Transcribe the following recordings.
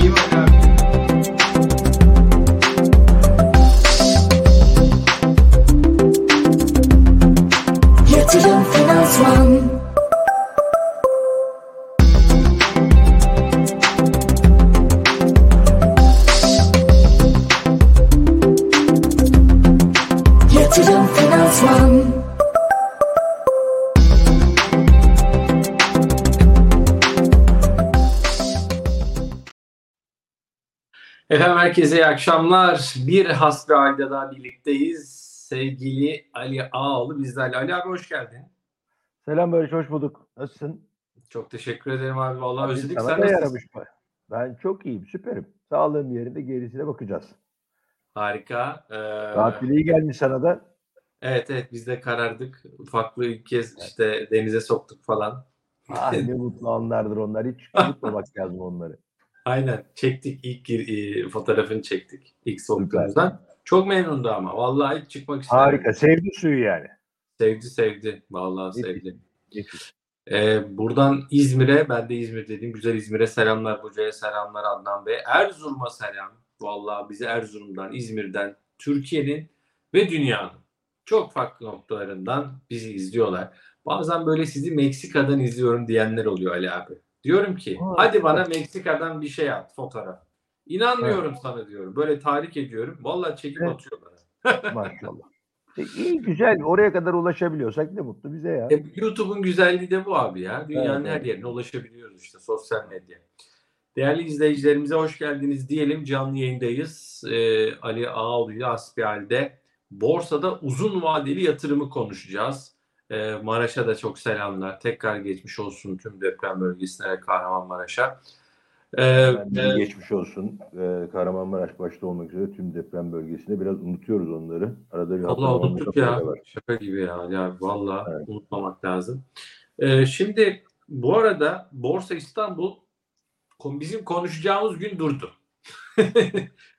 İyiyim herkese iyi akşamlar. Bir hasbi halde daha birlikteyiz. Sevgili Ali Ağaoğlu bizlerle. Ali abi hoş geldin. Selam Barış, hoş bulduk. Nasılsın? Çok teşekkür ederim abi. Vallahi Abi, özledik. Sen nasılsın? yaramış? Ben çok iyiyim, süperim. Sağlığım yerinde, gerisine bakacağız. Harika. Ee, Tatil iyi gelmiş sana da. evet evet biz de karardık. Ufaklığı ilk kez işte denize soktuk falan. Ah ne mutlu anlardır onlar. Hiç unutmamak lazım onları. Aynen. Çektik. ilk e, fotoğrafını çektik. İlk soktuğumuzdan. Çok memnundu ama. Vallahi hiç çıkmak istemedi. Harika, sevdi suyu yani. Sevdi sevdi. Vallahi Nefis. sevdi. Ee, buradan İzmir'e, ben de İzmir dediğim güzel İzmir'e selamlar, Buca'ya selamlar Adnan Bey. Erzurum'a selam. Vallahi bizi Erzurum'dan, İzmir'den, Türkiye'nin ve dünyanın çok farklı noktalarından bizi izliyorlar. Bazen böyle sizi Meksika'dan izliyorum diyenler oluyor Ali abi. Diyorum ki Aa, hadi bana Meksika'dan bir şey at fotoğraf. İnanmıyorum sana diyorum. Böyle tahrik ediyorum. Vallahi çekip Evet. atıyor bana. Maşallah. E, iyi, güzel. Oraya kadar ulaşabiliyorsak ne mutlu bize ya. E, YouTube'un güzelliği de bu abi ya. Dünyanın Evet, her yerine ulaşabiliyoruz işte sosyal medya. Değerli izleyicilerimize hoş geldiniz diyelim. Canlı yayındayız. Ee, Ali Ağaoğlu ile Asbihal'de borsada uzun vadeli yatırımı konuşacağız. Ee, Maraş'a da çok selamlar. Tekrar geçmiş olsun tüm deprem bölgesine ve Kahramanmaraş'a. E, geçmiş olsun. Ee, Kahramanmaraş başta olmak üzere tüm deprem bölgesinde biraz unutuyoruz onları. Arada bir Allah unuttuk ya. var. Şaka gibi ya. ya Valla Evet. unutmamak lazım. Ee, şimdi bu arada Borsa İstanbul bizim konuşacağımız gün durdu.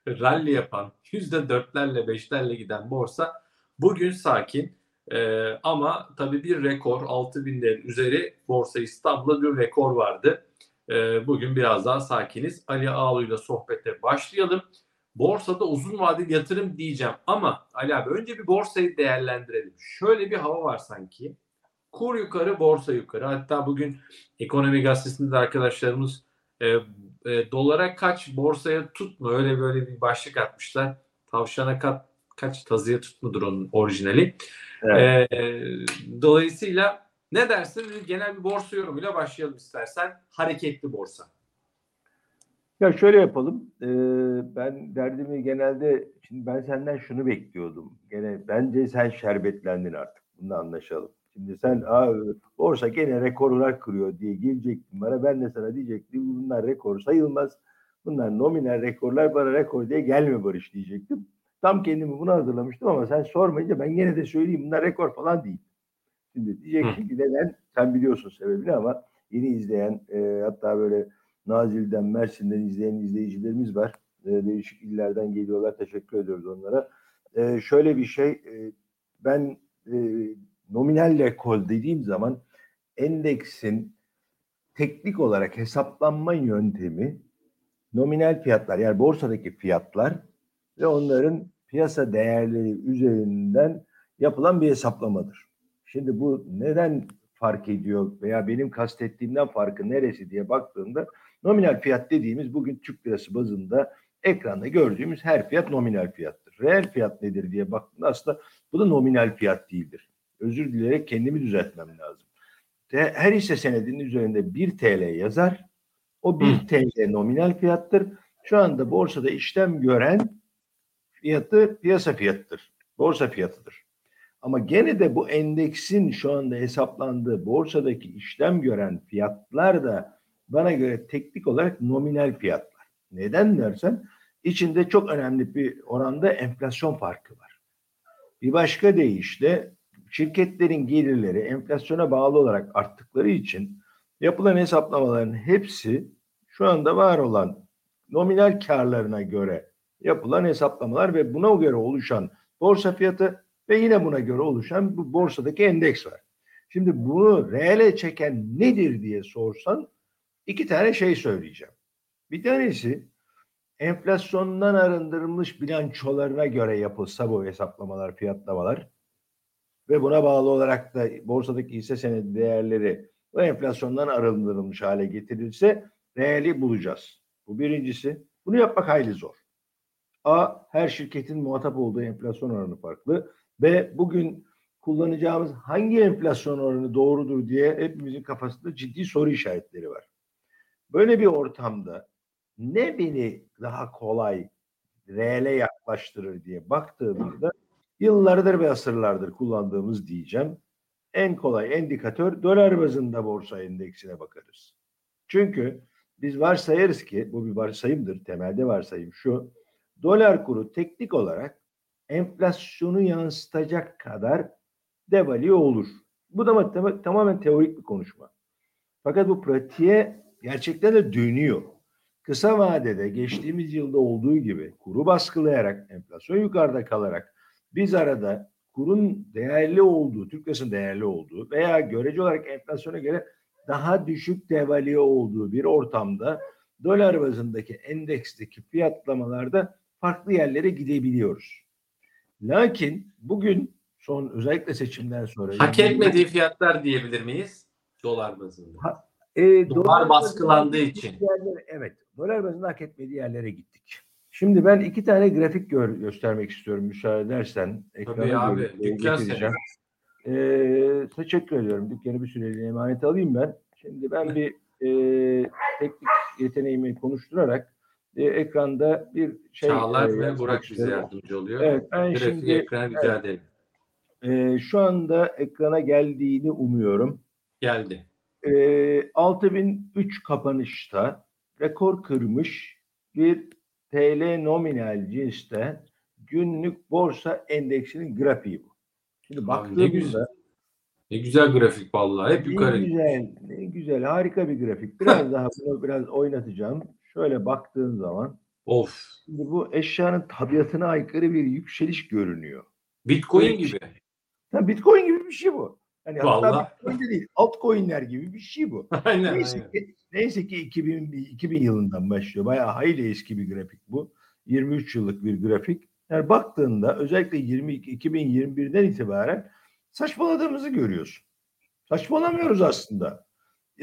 Rally yapan %4'lerle 5'lerle giden borsa bugün sakin. Ee, ama tabii bir rekor 6000'lerin üzeri Borsa İstanbul'da bir rekor vardı. Ee, bugün biraz daha sakiniz. Ali Ağaoğlu'yla sohbete başlayalım. Borsada uzun vadeli yatırım diyeceğim ama Ali abi önce bir borsayı değerlendirelim. Şöyle bir hava var sanki. Kur yukarı, borsa yukarı. Hatta bugün Ekonomi Gazetesi'nde de arkadaşlarımız e, e, dolara kaç, borsaya tutma öyle böyle bir başlık atmışlar. Tavşana kat, kaç, tazıya tut mudur onun orijinali. Evet. E, dolayısıyla ne dersin? Genel bir borsa yorumuyla başlayalım istersen. Hareketli borsa. Ya şöyle yapalım. Ee, ben derdimi genelde şimdi ben senden şunu bekliyordum. Gene bence sen şerbetlendin artık. Bunu anlaşalım. Şimdi sen borsa gene rekorlar kırıyor diye gelecektin bana. Ben de sana diyecektim bunlar rekor sayılmaz. Bunlar nominal rekorlar bana rekor diye gelme Barış diyecektim. Tam kendimi bunu hazırlamıştım ama sen sormayınca ben gene de söyleyeyim bunlar rekor falan değil. Şimdi diyeceksin ki neden? Sen biliyorsun sebebini ama yeni izleyen e, hatta böyle Nazilli'den, Mersin'den izleyen izleyicilerimiz var. E, değişik illerden geliyorlar. Teşekkür ediyoruz onlara. E, şöyle bir şey, e, ben e, nominal rekor dediğim zaman endeksin teknik olarak hesaplanma yöntemi nominal fiyatlar yani borsadaki fiyatlar ve onların piyasa değerleri üzerinden yapılan bir hesaplamadır. Şimdi bu neden fark ediyor veya benim kastettiğimden farkı neresi diye baktığında nominal fiyat dediğimiz bugün Türk lirası bazında ekranda gördüğümüz her fiyat nominal fiyattır. Reel fiyat nedir diye baktığında aslında bu da nominal fiyat değildir. Özür dileyerek kendimi düzeltmem lazım. Her hisse senedinin üzerinde 1 TL yazar. O 1 Hı. TL nominal fiyattır. Şu anda borsada işlem gören fiyatı piyasa fiyatıdır. Borsa fiyatıdır. Ama gene de bu endeksin şu anda hesaplandığı borsadaki işlem gören fiyatlar da bana göre teknik olarak nominal fiyatlar. Neden dersen içinde çok önemli bir oranda enflasyon farkı var. Bir başka deyişle şirketlerin gelirleri enflasyona bağlı olarak arttıkları için yapılan hesaplamaların hepsi şu anda var olan nominal karlarına göre yapılan hesaplamalar ve buna göre oluşan borsa fiyatı ve yine buna göre oluşan bu borsadaki endeks var. Şimdi bunu reale çeken nedir diye sorsan iki tane şey söyleyeceğim. Bir tanesi enflasyondan arındırılmış bilançolarına göre yapılsa bu hesaplamalar, fiyatlamalar ve buna bağlı olarak da borsadaki hisse senedi değerleri bu enflasyondan arındırılmış hale getirilse reali bulacağız. Bu birincisi. Bunu yapmak hayli zor. A. Her şirketin muhatap olduğu enflasyon oranı farklı. B. Bugün kullanacağımız hangi enflasyon oranı doğrudur diye hepimizin kafasında ciddi soru işaretleri var. Böyle bir ortamda ne beni daha kolay reale yaklaştırır diye baktığımızda yıllardır ve asırlardır kullandığımız diyeceğim en kolay indikatör dolar bazında borsa endeksine bakarız. Çünkü biz varsayarız ki bu bir varsayımdır temelde varsayım şu dolar kuru teknik olarak enflasyonu yansıtacak kadar devalüe olur. Bu da tam- tamamen teorik bir konuşma. Fakat bu pratiğe gerçekten de dönüyor. Kısa vadede geçtiğimiz yılda olduğu gibi kuru baskılayarak, enflasyon yukarıda kalarak biz arada kurun değerli olduğu, Türk lirasının değerli olduğu veya görece olarak enflasyona göre daha düşük devalüe olduğu bir ortamda dolar bazındaki endeksteki fiyatlamalarda farklı yerlere gidebiliyoruz. Lakin bugün son özellikle seçimden sonra Hak etmediği fiyatlar diyebilir miyiz? Dolar bazında. E, Dolar baskılandığı bazında için. yerlere- evet. Dolar bazında hak etmediği yerlere gittik. Şimdi ben iki tane grafik gör, göstermek istiyorum müsaade edersen. Tabii abi, dükkan getireceğim. Ee, teşekkür ediyorum. Dükkanı bir süreliğine emanet alayım ben. Şimdi ben bir e, teknik yeteneğimi konuşturarak e, ekranda bir şey Çağlar e, ve Burak bize yardımcı oluyor. Evet ben Grafiği şimdi ekrana rica edelim. e, şu anda ekrana geldiğini umuyorum. Geldi. E, 6003 kapanışta rekor kırmış bir TL nominal cinste günlük borsa endeksinin grafiği bu. Şimdi Abi ne baktığımızda güzel. Ne güzel grafik vallahi. Hep ne yukarı. güzel, ne güzel, harika bir grafik. Biraz daha bunu biraz oynatacağım. Şöyle baktığın zaman Of. şimdi bu eşyanın tabiatına aykırı bir yükseliş görünüyor. Bitcoin bir gibi. Ya Bitcoin gibi bir şey bu. Yani hatta Vallahi. Bitcoin de değil, altcoin'ler gibi bir şey bu. aynen Neyse aynen. ki, neyse ki 2000, 2000 yılından başlıyor. Bayağı hayli eski bir grafik bu. 23 yıllık bir grafik. Yani baktığında özellikle 22, 2021'den itibaren saçmaladığımızı görüyorsun. Saçmalamıyoruz aslında.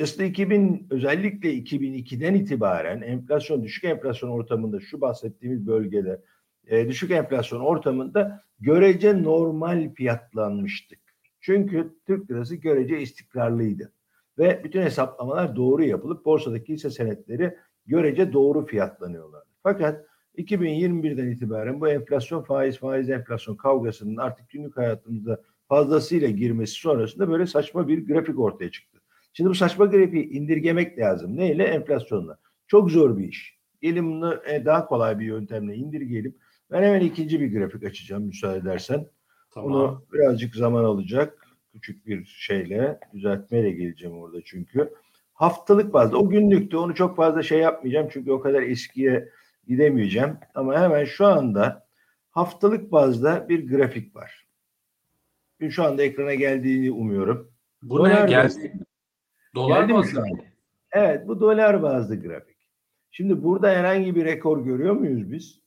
Aslında 2000 özellikle 2002'den itibaren enflasyon düşük enflasyon ortamında şu bahsettiğimiz bölgede e, düşük enflasyon ortamında görece normal fiyatlanmıştık. Çünkü Türk lirası görece istikrarlıydı ve bütün hesaplamalar doğru yapılıp borsadaki hisse senetleri görece doğru fiyatlanıyorlar. Fakat 2021'den itibaren bu enflasyon faiz faiz enflasyon kavgasının artık günlük hayatımızda fazlasıyla girmesi sonrasında böyle saçma bir grafik ortaya çıktı. Şimdi bu saçma grafiği indirgemek lazım. Neyle? Enflasyonla. Çok zor bir iş. Gelin bunu e, daha kolay bir yöntemle indirgeyelim. Ben hemen ikinci bir grafik açacağım müsaade edersen. Tamam. Bunu birazcık zaman alacak. Küçük bir şeyle düzeltmeyle geleceğim orada çünkü. Haftalık bazda o günlüktü onu çok fazla şey yapmayacağım çünkü o kadar eskiye gidemeyeceğim. Ama hemen şu anda haftalık bazda bir grafik var. Şu anda ekrana geldiğini umuyorum. Bu Dolar ne geldi? Dolar Geldi mi bazlı. an? Evet bu dolar bazlı grafik. Şimdi burada herhangi bir rekor görüyor muyuz biz?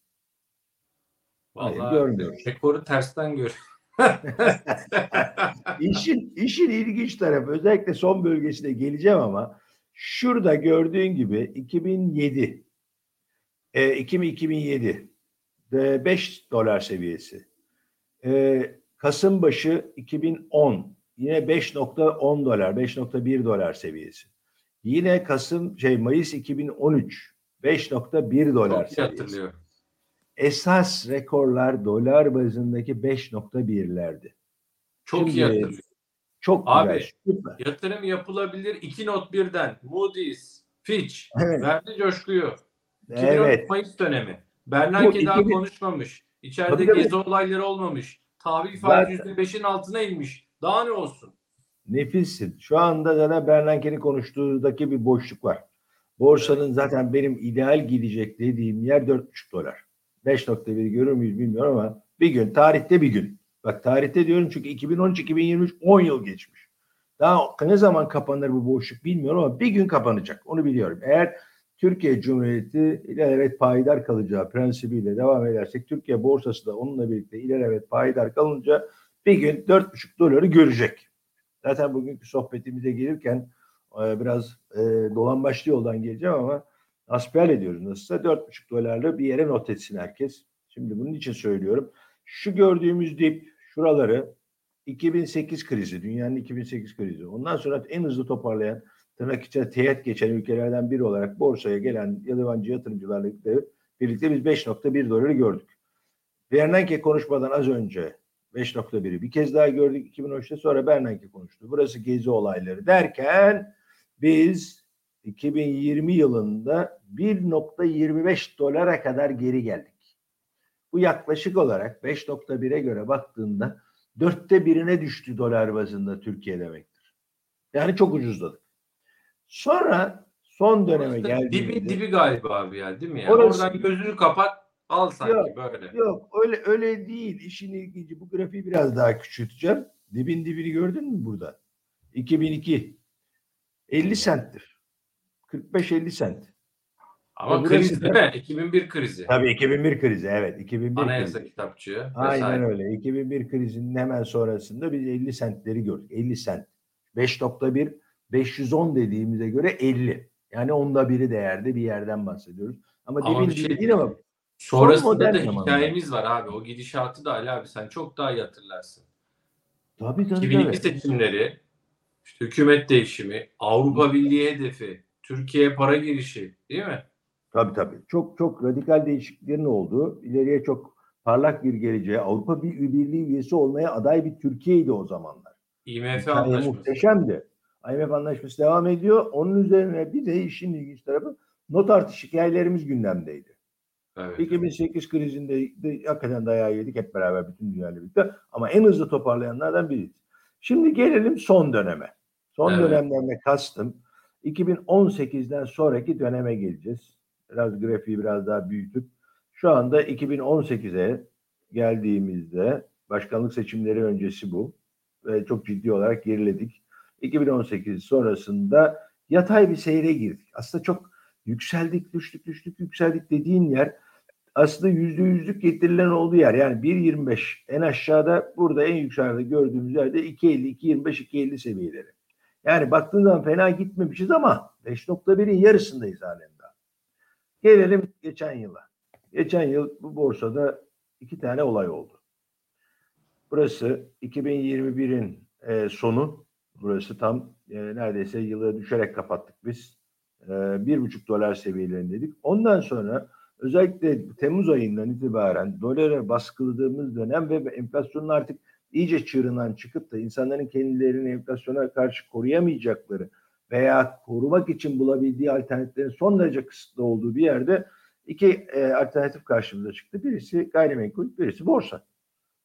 Hayır, Vallahi görmüyoruz. rekoru tersten gör. İşin, işin ilginç tarafı özellikle son bölgesine geleceğim ama şurada gördüğün gibi 2007 e, 2000 2007 e, 5 dolar seviyesi. E, Kasım başı 2010 yine 5.10 dolar 5.1 dolar seviyesi. Yine Kasım şey Mayıs 2013 5.1 dolar Çok seviyesi. Esas rekorlar dolar bazındaki 5.1'lerdi. Çok Şimdi- iyi hatırlıyorum. Çok Abi, güzel. Süper. Yatırım yapılabilir. iki not birden. Moody's, Fitch Evet. verdi coşkuyu. 2013 Evet. Mayıs dönemi. Bernanke daha 2000 konuşmamış. İçeride gezi olayları olmamış. Tahvil faizi Zaten- %5'in altına inmiş. Daha ne olsun? Nefissin. Şu anda zaten Bernanke'nin konuştuğundaki bir boşluk var. Borsanın zaten benim ideal gidecek dediğim yer 4,5 dolar. 5.1 görür müyüz bilmiyorum ama bir gün, tarihte bir gün. Bak tarihte diyorum çünkü 2013-2023 10 yıl geçmiş. Daha ne zaman kapanır bu boşluk bilmiyorum ama bir gün kapanacak. Onu biliyorum. Eğer Türkiye Cumhuriyeti ilelebet payidar kalacağı prensibiyle devam edersek Türkiye borsası da onunla birlikte ilelebet payidar kalınca bir gün 4,5 doları görecek. Zaten bugünkü sohbetimize gelirken e, biraz e, dolambaçlı yoldan geleceğim ama asbel ediyoruz nasılsa 4,5 dolarla bir yere not etsin herkes. Şimdi bunun için söylüyorum. Şu gördüğümüz dip şuraları 2008 krizi, dünyanın 2008 krizi. Ondan sonra en hızlı toparlayan tırnak içine teğet geçen ülkelerden biri olarak borsaya gelen yabancı yatırımcılarla birlikte biz 5.1 doları gördük. Bernanke konuşmadan az önce 5.1'i bir kez daha gördük 2013'te sonra Bernanke konuştu. Burası gezi olayları derken biz 2020 yılında 1.25 dolara kadar geri geldik. Bu yaklaşık olarak 5.1'e göre baktığında dörtte birine düştü dolar bazında Türkiye demektir. Yani çok ucuzladık. Sonra son döneme geldiğimizde... Dibi dibi galiba abi ya değil mi ya? Orası- Oradan gözünü kapat al sanki Yok, böyle. Yok öyle öyle değil. İşin ilginci bu grafiği biraz daha küçülteceğim. Dibin dibini gördün mü burada? 2002 50 centtir. 45-50 sent. Ama Öbürü kriz değil mi? 2001 krizi. Tabii 2001 krizi evet 2001 Anayasa krizi. kitapçığı. Aynen vesaire. öyle. 2001 krizinin hemen sonrasında biz 50 sentleri gördük. 50 sent. 5.1 510 dediğimize göre 50. Yani onda biri değerde bir yerden bahsediyoruz. Ama, Ama dibin şey değil ama Sonrasında da hikayemiz var abi. O gidişatı da Ali abi sen çok daha iyi hatırlarsın. tabii tabii 2002 tabii. seçimleri, işte hükümet değişimi, Avrupa Birliği hedefi, Türkiye para girişi değil mi? Tabii tabii. Çok çok radikal değişikliklerin olduğu, ileriye çok parlak bir geleceğe, Avrupa Bir- Birliği üyesi olmaya aday bir Türkiye'ydi o zamanlar. IMF Hikaye anlaşması. muhteşemdi. IMF anlaşması devam ediyor. Onun üzerine bir de işin ilginç tarafı not artış hikayelerimiz gündemdeydi. Evet. 2008 krizinde de hakikaten dayağı yedik hep beraber bütün dünyayla birlikte. Ama en hızlı toparlayanlardan biriyiz. Şimdi gelelim son dönememe. Son Evet. dönemlerine kastım 2018'den sonraki döneme geleceğiz. Biraz grafiği biraz daha büyütüp şu anda 2018'e geldiğimizde başkanlık seçimleri öncesi bu ve çok ciddi olarak geriledik. 2018 sonrasında yatay bir seyre girdik. Aslında çok yükseldik, düştük, düştük, yükseldik dediğin yer aslında yüzde yüzlük getirilen olduğu yer. Yani 1.25 en aşağıda burada en yukarıda gördüğümüz yerde 2.50, 2.25, 2.50 seviyeleri. Yani baktığın zaman fena gitmemişiz ama 5.1'in yarısındayız halen daha. Gelelim geçen yıla. Geçen yıl bu borsada iki tane olay oldu. Burası 2021'in e, sonu. Burası tam e, neredeyse yılı düşerek kapattık biz. E, bir buçuk dolar seviyelerindeydik. Ondan sonra özellikle Temmuz ayından itibaren dolara baskıladığımız dönem ve enflasyonun artık iyice çığırından çıkıp da insanların kendilerini enflasyona karşı koruyamayacakları veya korumak için bulabildiği alternatiflerin son derece kısıtlı olduğu bir yerde iki e, alternatif karşımıza çıktı. Birisi gayrimenkul, birisi borsa.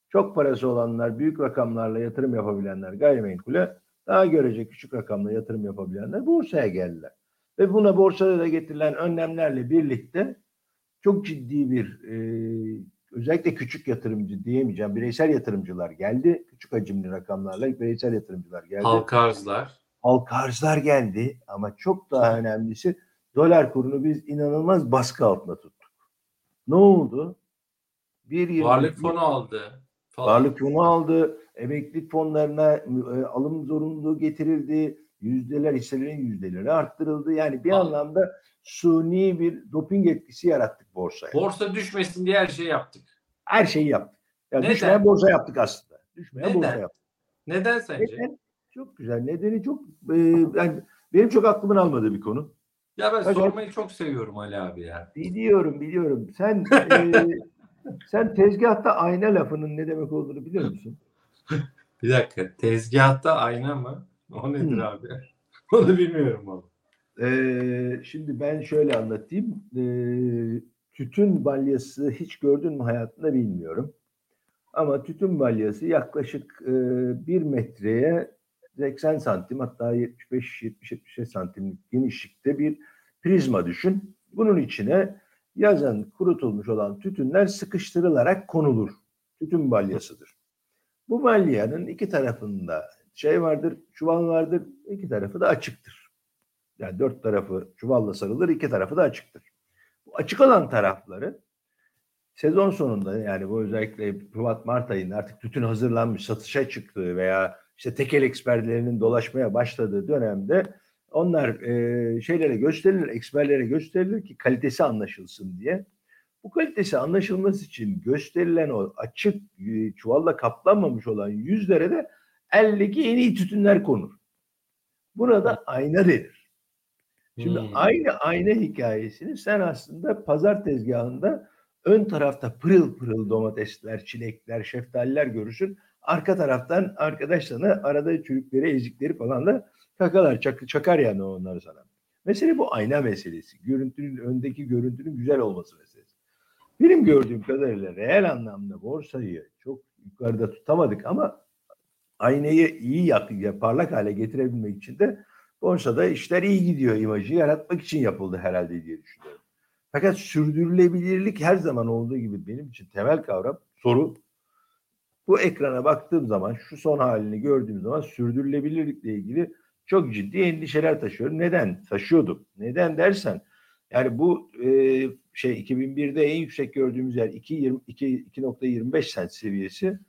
Çok parası olanlar, büyük rakamlarla yatırım yapabilenler gayrimenkule, daha görece küçük rakamla yatırım yapabilenler borsaya geldiler. Ve buna borsada da getirilen önlemlerle birlikte çok ciddi bir e, özellikle küçük yatırımcı diyemeyeceğim bireysel yatırımcılar geldi. Küçük hacimli rakamlarla bireysel yatırımcılar geldi. Halka arzlar. Halk arzlar geldi ama çok daha önemlisi dolar kurunu biz inanılmaz baskı altında tuttuk. Ne oldu? Bir Varlık fonu aldı. Falan. Varlık fonu aldı. Emeklilik fonlarına e, alım zorunluluğu getirildi. Yüzdeler, hisselerin yüzdeleri arttırıldı. Yani bir Al. anlamda suni bir doping etkisi yarattık borsaya. Borsa düşmesin diye her şeyi yaptık. Her şeyi yaptık. Yani Neden? düşmeyen borsa yaptık aslında. Düşmeyen Neden? borsa yaptık. Neden sence? Neden? Çok güzel. Nedeni çok e, yani benim çok aklımın almadığı bir konu. Ya ben Hadi. sormayı çok seviyorum Ali abi ya. Biliyorum, biliyorum. Sen e, sen tezgahta ayna lafının ne demek olduğunu biliyor musun? Bir dakika. Tezgahta ayna mı? O nedir Hmm. abi? Onu bilmiyorum abi. Ee, şimdi ben şöyle anlatayım. Ee, tütün balyası hiç gördün mü hayatında bilmiyorum. Ama tütün balyası yaklaşık e, bir metreye 80 santim hatta 75-70-75 santimlik genişlikte bir prizma düşün. Bunun içine yazın kurutulmuş olan tütünler sıkıştırılarak konulur. Tütün balyasıdır. Bu balyanın iki tarafında şey vardır, çuval vardır, iki tarafı da açıktır. Yani dört tarafı çuvalla sarılır, iki tarafı da açıktır. Bu açık olan tarafları sezon sonunda yani bu özellikle Şubat Mart ayında artık tütün hazırlanmış satışa çıktığı veya işte tekel eksperlerinin dolaşmaya başladığı dönemde onlar e, şeylere gösterilir, eksperlere gösterilir ki kalitesi anlaşılsın diye. Bu kalitesi anlaşılması için gösterilen o açık e, çuvalla kaplanmamış olan yüzlere de eldeki en iyi tütünler konur. Buna da ayna denir. Şimdi Hmm. aynı ayna hikayesini sen aslında pazar tezgahında ön tarafta pırıl pırıl domatesler, çilekler, şeftaliler görürsün. Arka taraftan arkadaş sana arada çürükleri, ezikleri falan da kakalar, çak, çakar yani onları sana. Mesele bu ayna meselesi. Görüntünün, öndeki görüntünün güzel olması meselesi. Benim gördüğüm kadarıyla reel anlamda borsayı çok yukarıda tutamadık ama aynayı iyi yak, ya- parlak hale getirebilmek için de borsada işler iyi gidiyor imajı yaratmak için yapıldı herhalde diye düşünüyorum. Fakat sürdürülebilirlik her zaman olduğu gibi benim için temel kavram soru. Bu ekrana baktığım zaman şu son halini gördüğüm zaman sürdürülebilirlikle ilgili çok ciddi endişeler taşıyorum. Neden? Taşıyordum. Neden dersen yani bu e, şey 2001'de en yüksek gördüğümüz yer 2.20 2 2.25 sent seviyesi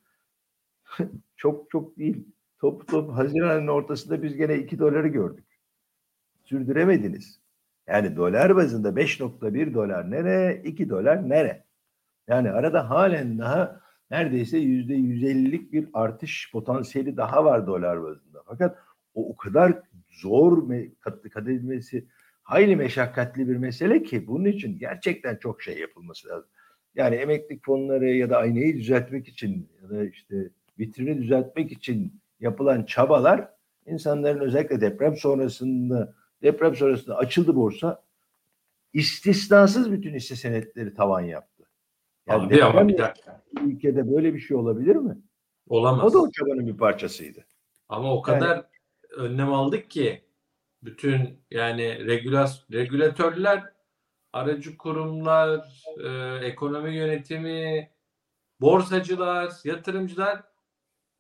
çok çok değil. Top top Haziran ayının ortasında biz gene 2 doları gördük. Sürdüremediniz. Yani dolar bazında 5.1 dolar nere, 2 dolar nere? Yani arada halen daha neredeyse yüzde 150'lik bir artış potansiyeli daha var dolar bazında. Fakat o o kadar zor kat edilmesi hayli meşakkatli bir mesele ki bunun için gerçekten çok şey yapılması lazım. Yani emeklilik fonları ya da aynayı düzeltmek için ya da işte vitrini düzeltmek için yapılan çabalar insanların özellikle deprem sonrasında deprem sonrasında açıldı borsa istisnasız bütün hisse senetleri tavan yaptı. Yani Abi ama bir dakika. ülkede böyle bir şey olabilir mi? Olamaz. O da o çabanın bir parçasıydı. Ama o kadar önlem aldık ki bütün yani regülas regülatörler, aracı kurumlar, e, ekonomi yönetimi, borsacılar, yatırımcılar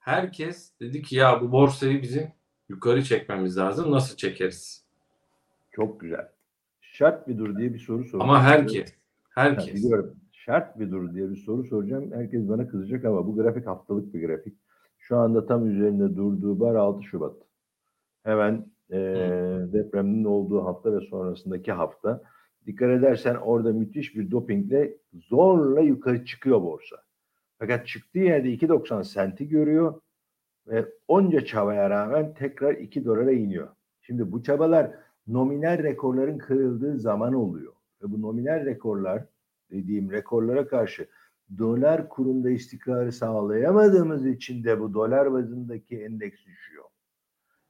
herkes dedi ki ya bu borsayı bizim yukarı çekmemiz lazım. Nasıl çekeriz? Çok güzel. Şart bir dur diye bir soru soracağım. Ama herkes, Ha, herkes. biliyorum. Şart bir dur diye bir soru soracağım. Herkes bana kızacak ama bu grafik haftalık bir grafik. Şu anda tam üzerinde durduğu bar 6 Şubat. Hemen e, depremin olduğu hafta ve sonrasındaki hafta. Dikkat edersen orada müthiş bir dopingle zorla yukarı çıkıyor borsa. Fakat çıktığı yerde 2.90 senti görüyor ve onca çabaya rağmen tekrar 2 dolara iniyor. Şimdi bu çabalar nominal rekorların kırıldığı zaman oluyor. Ve bu nominal rekorlar dediğim rekorlara karşı dolar kurunda istikrarı sağlayamadığımız için de bu dolar bazındaki endeks düşüyor.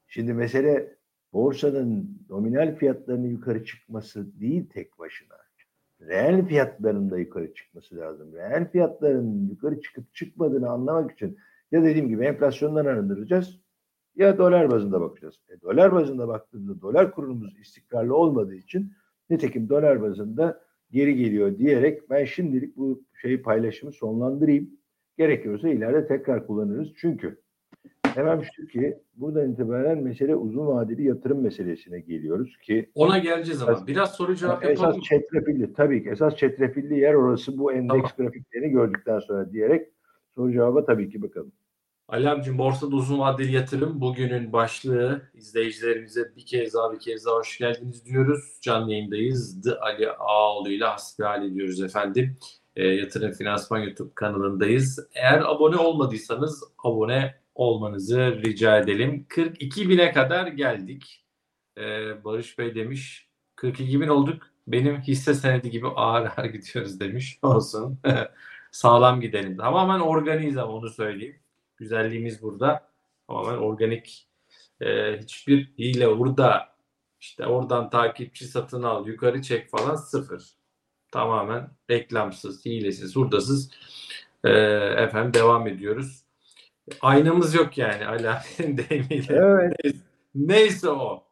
Şimdi mesele borsanın nominal fiyatlarının yukarı çıkması değil tek başına. Reel fiyatların da yukarı çıkması lazım. Reel fiyatların yukarı çıkıp çıkmadığını anlamak için ya dediğim gibi enflasyondan arındıracağız ya dolar bazında bakacağız. E, dolar bazında baktığımızda dolar kurumuz istikrarlı olmadığı için nitekim dolar bazında geri geliyor diyerek ben şimdilik bu şeyi paylaşımı sonlandırayım. Gerekiyorsa ileride tekrar kullanırız. Çünkü hemen şu ki buradan itibaren mesele uzun vadeli yatırım meselesine geliyoruz ki Ona geleceğiz ama. Biraz soru cevap yapalım esas çetrefilli tabii ki esas çetrefilli yer orası bu endeks Tamam. grafiklerini gördükten sonra diyerek soru cevaba tabii ki bakalım. Ali abicim borsada uzun vadeli yatırım bugünün başlığı izleyicilerimize bir kez daha bir kez daha hoş geldiniz diyoruz. Canlı yayındayız. The Ali Ağoğlu ile hasbihal ediyoruz efendim. E, Yatırım Finansman YouTube kanalındayız. Eğer abone olmadıysanız abone olmanızı rica edelim. 42 bine kadar geldik. E, Barış Bey demiş 42 bin olduk. Benim hisse senedi gibi ağır ağır gidiyoruz demiş. Olsun. Sağlam gidelim. Tamamen organiyiz ama onu söyleyeyim. Güzelliğimiz burada. Tamamen organik. Ee, hiçbir hile burada işte oradan takipçi satın al, yukarı çek falan sıfır. Tamamen reklamsız, hilesiz, hurdasız ee, efendim devam ediyoruz. Aynamız yok yani Ali abinin deyimiyle. Evet. Neyse o.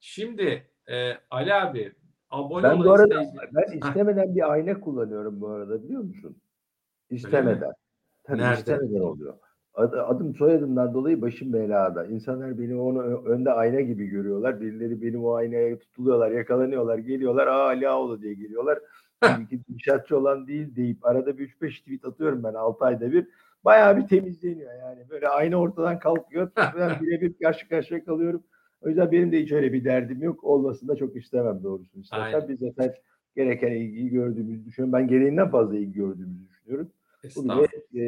Şimdi e, Ali abi abone Ben bu arada ben istemeden bir ayna kullanıyorum bu arada biliyor musun? İstemeden. Tabii Nerede? istemeden oluyor. Ad- Adım soyadımdan dolayı başım belada. İnsanlar beni onu önde ayna gibi görüyorlar. Birileri benim o aynaya tutuluyorlar, yakalanıyorlar, geliyorlar. Aa Ali Ağoğlu diye geliyorlar. İnşaatçı olan değil deyip arada bir 3-5 tweet atıyorum ben 6 ayda bir. Bayağı bir temizleniyor yani. Böyle ayna ortadan kalkıyor. Ben birebir karşı karşıya kalıyorum. O yüzden benim de hiç öyle bir derdim yok. Olmasını da çok istemem doğrusunu istersen. Biz zaten gereken ilgiyi gördüğümüzü düşünüyorum. Ben gereğinden fazla ilgi gördüğümüzü düşünüyorum. Bu bile e,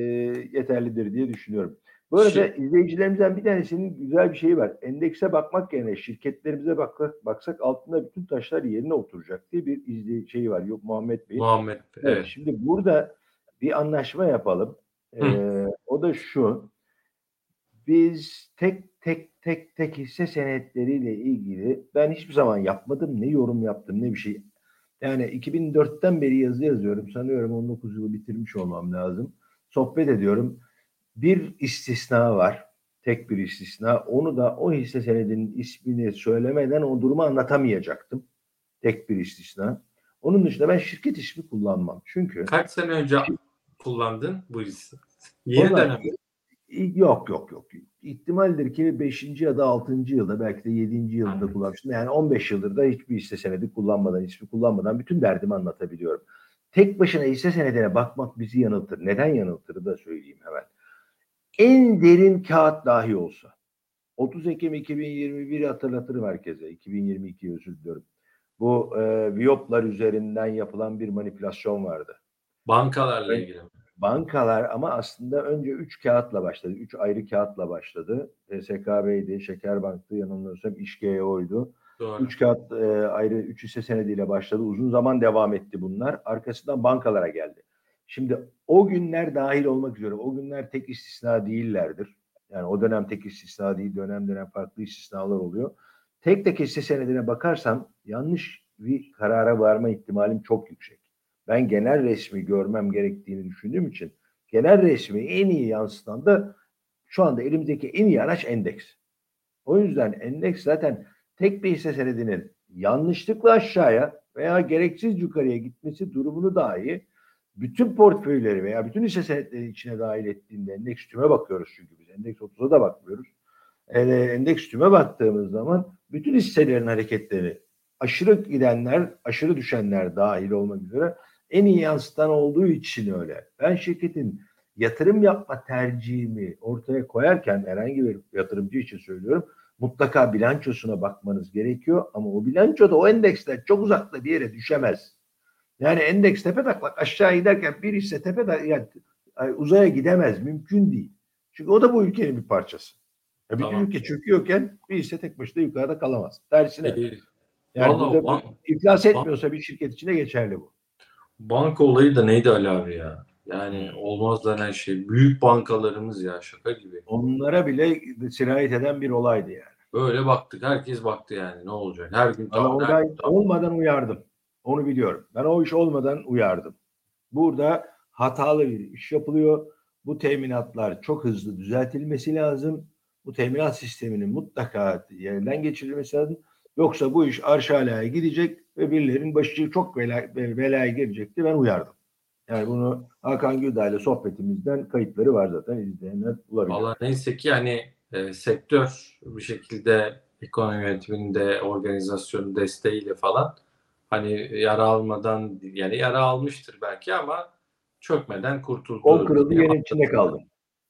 yeterlidir diye düşünüyorum. Bu arada Şey- izleyicilerimizden bir tanesinin güzel bir şeyi var. Endekse bakmak yerine şirketlerimize baksak, baksak altında bütün taşlar yerine oturacak diye bir izley şeyi var. Yok Muhammed Bey. Muhammed. Evet, Evet. Şimdi burada bir anlaşma yapalım. Ee, o da şu. Biz tek tek tek tek hisse senetleriyle ilgili ben hiçbir zaman yapmadım. Ne yorum yaptım ne bir şey. Yani 2004'ten beri yazı yazıyorum. Sanıyorum 19 yılı bitirmiş olmam lazım. Sohbet ediyorum. Bir istisna var. Tek bir istisna. Onu da o hisse senedinin ismini söylemeden o durumu anlatamayacaktım. Tek bir istisna. Onun dışında ben şirket ismi kullanmam. Çünkü Kaç sene önce kullandın bu hissi? Yeni dönem. Yok yok yok. İhtimaldir ki 5. ya da 6. yılda belki de 7. yılda Anladım. kullanmıştım. Yani 15 yıldır da hiçbir hisse senedi kullanmadan, ismi kullanmadan bütün derdimi anlatabiliyorum. Tek başına hisse senedine bakmak bizi yanıltır. Neden yanıltır da söyleyeyim hemen. En derin kağıt dahi olsa. 30 Ekim 2021 hatırlatırım herkese. 2022 özür diliyorum. Bu e, Viyoplar üzerinden yapılan bir manipülasyon vardı Bankalarla ilgili. bankalar ama aslında önce 3 kağıtla başladı. 3 ayrı kağıtla başladı. SKB'ydi, Şekerbank'tı, yanılmıyorsam İşGEO'ydu. Doğru. 3 kağıt e, ayrı 3 hisse senediyle başladı. Uzun zaman devam etti bunlar. Arkasından bankalara geldi. Şimdi o günler dahil olmak üzere o günler tek istisna değillerdir. Yani o dönem tek istisna değil, dönem dönem farklı istisnalar oluyor. Tek tek hisse senedine bakarsam yanlış bir karara varma ihtimalim çok yüksek. Ben genel resmi görmem gerektiğini düşündüğüm için genel resmi en iyi yansıtan da şu anda elimizdeki en iyi araç endeks. O yüzden endeks zaten tek bir hisse senedinin yanlışlıkla aşağıya veya gereksiz yukarıya gitmesi durumunu dahi bütün portföyleri veya bütün hisse senetleri içine dahil ettiğinde endeks tüme bakıyoruz çünkü biz endeks 30'a da bakmıyoruz. Hele endeks tüme baktığımız zaman bütün hisselerin hareketleri aşırı gidenler, aşırı düşenler dahil olmak üzere en iyi yansıtan olduğu için öyle. Ben şirketin yatırım yapma tercihimi ortaya koyarken herhangi bir yatırımcı için söylüyorum. Mutlaka bilançosuna bakmanız gerekiyor ama o bilanço da o endeksten çok uzakta bir yere düşemez. Yani endeks tepe taklak aşağı giderken bir hisse tepe yani ay, uzaya gidemez. Mümkün değil. Çünkü o da bu ülkenin bir parçası. Ya bir Tamam. ülke çöküyorken bir hisse tek başına yukarıda kalamaz. Tersine. Ee, Yani Vallahi burada iflas etmiyorsa bir şirket içinde geçerli bu. Banka olayı da neydi Ali abi ya? Yani olmaz denen şey. Büyük bankalarımız ya şaka gibi. Onlara bile sirayet eden bir olaydı yani. Böyle baktık. Herkes baktı yani. Ne olacak? Her gün Ama onu her gün olmadan uyardım. Onu biliyorum. Ben o iş olmadan uyardım. Burada hatalı bir iş yapılıyor. Bu teminatlar çok hızlı düzeltilmesi lazım. Bu teminat sisteminin mutlaka yerden geçirilmesi lazım. Yoksa bu iş arş alaya gidecek ve birilerinin başı çok bela, belaya girecekti. Ben uyardım. Yani bunu Hakan Güldağ ile sohbetimizden kayıtları var zaten izleyenler bulabilir. Valla neyse ki hani e, sektör bir şekilde ekonomi yönetiminde organizasyonun desteğiyle falan hani yara almadan yani yara almıştır belki ama çökmeden kurtuldu. Kol kırıldı yerin içinde kaldı.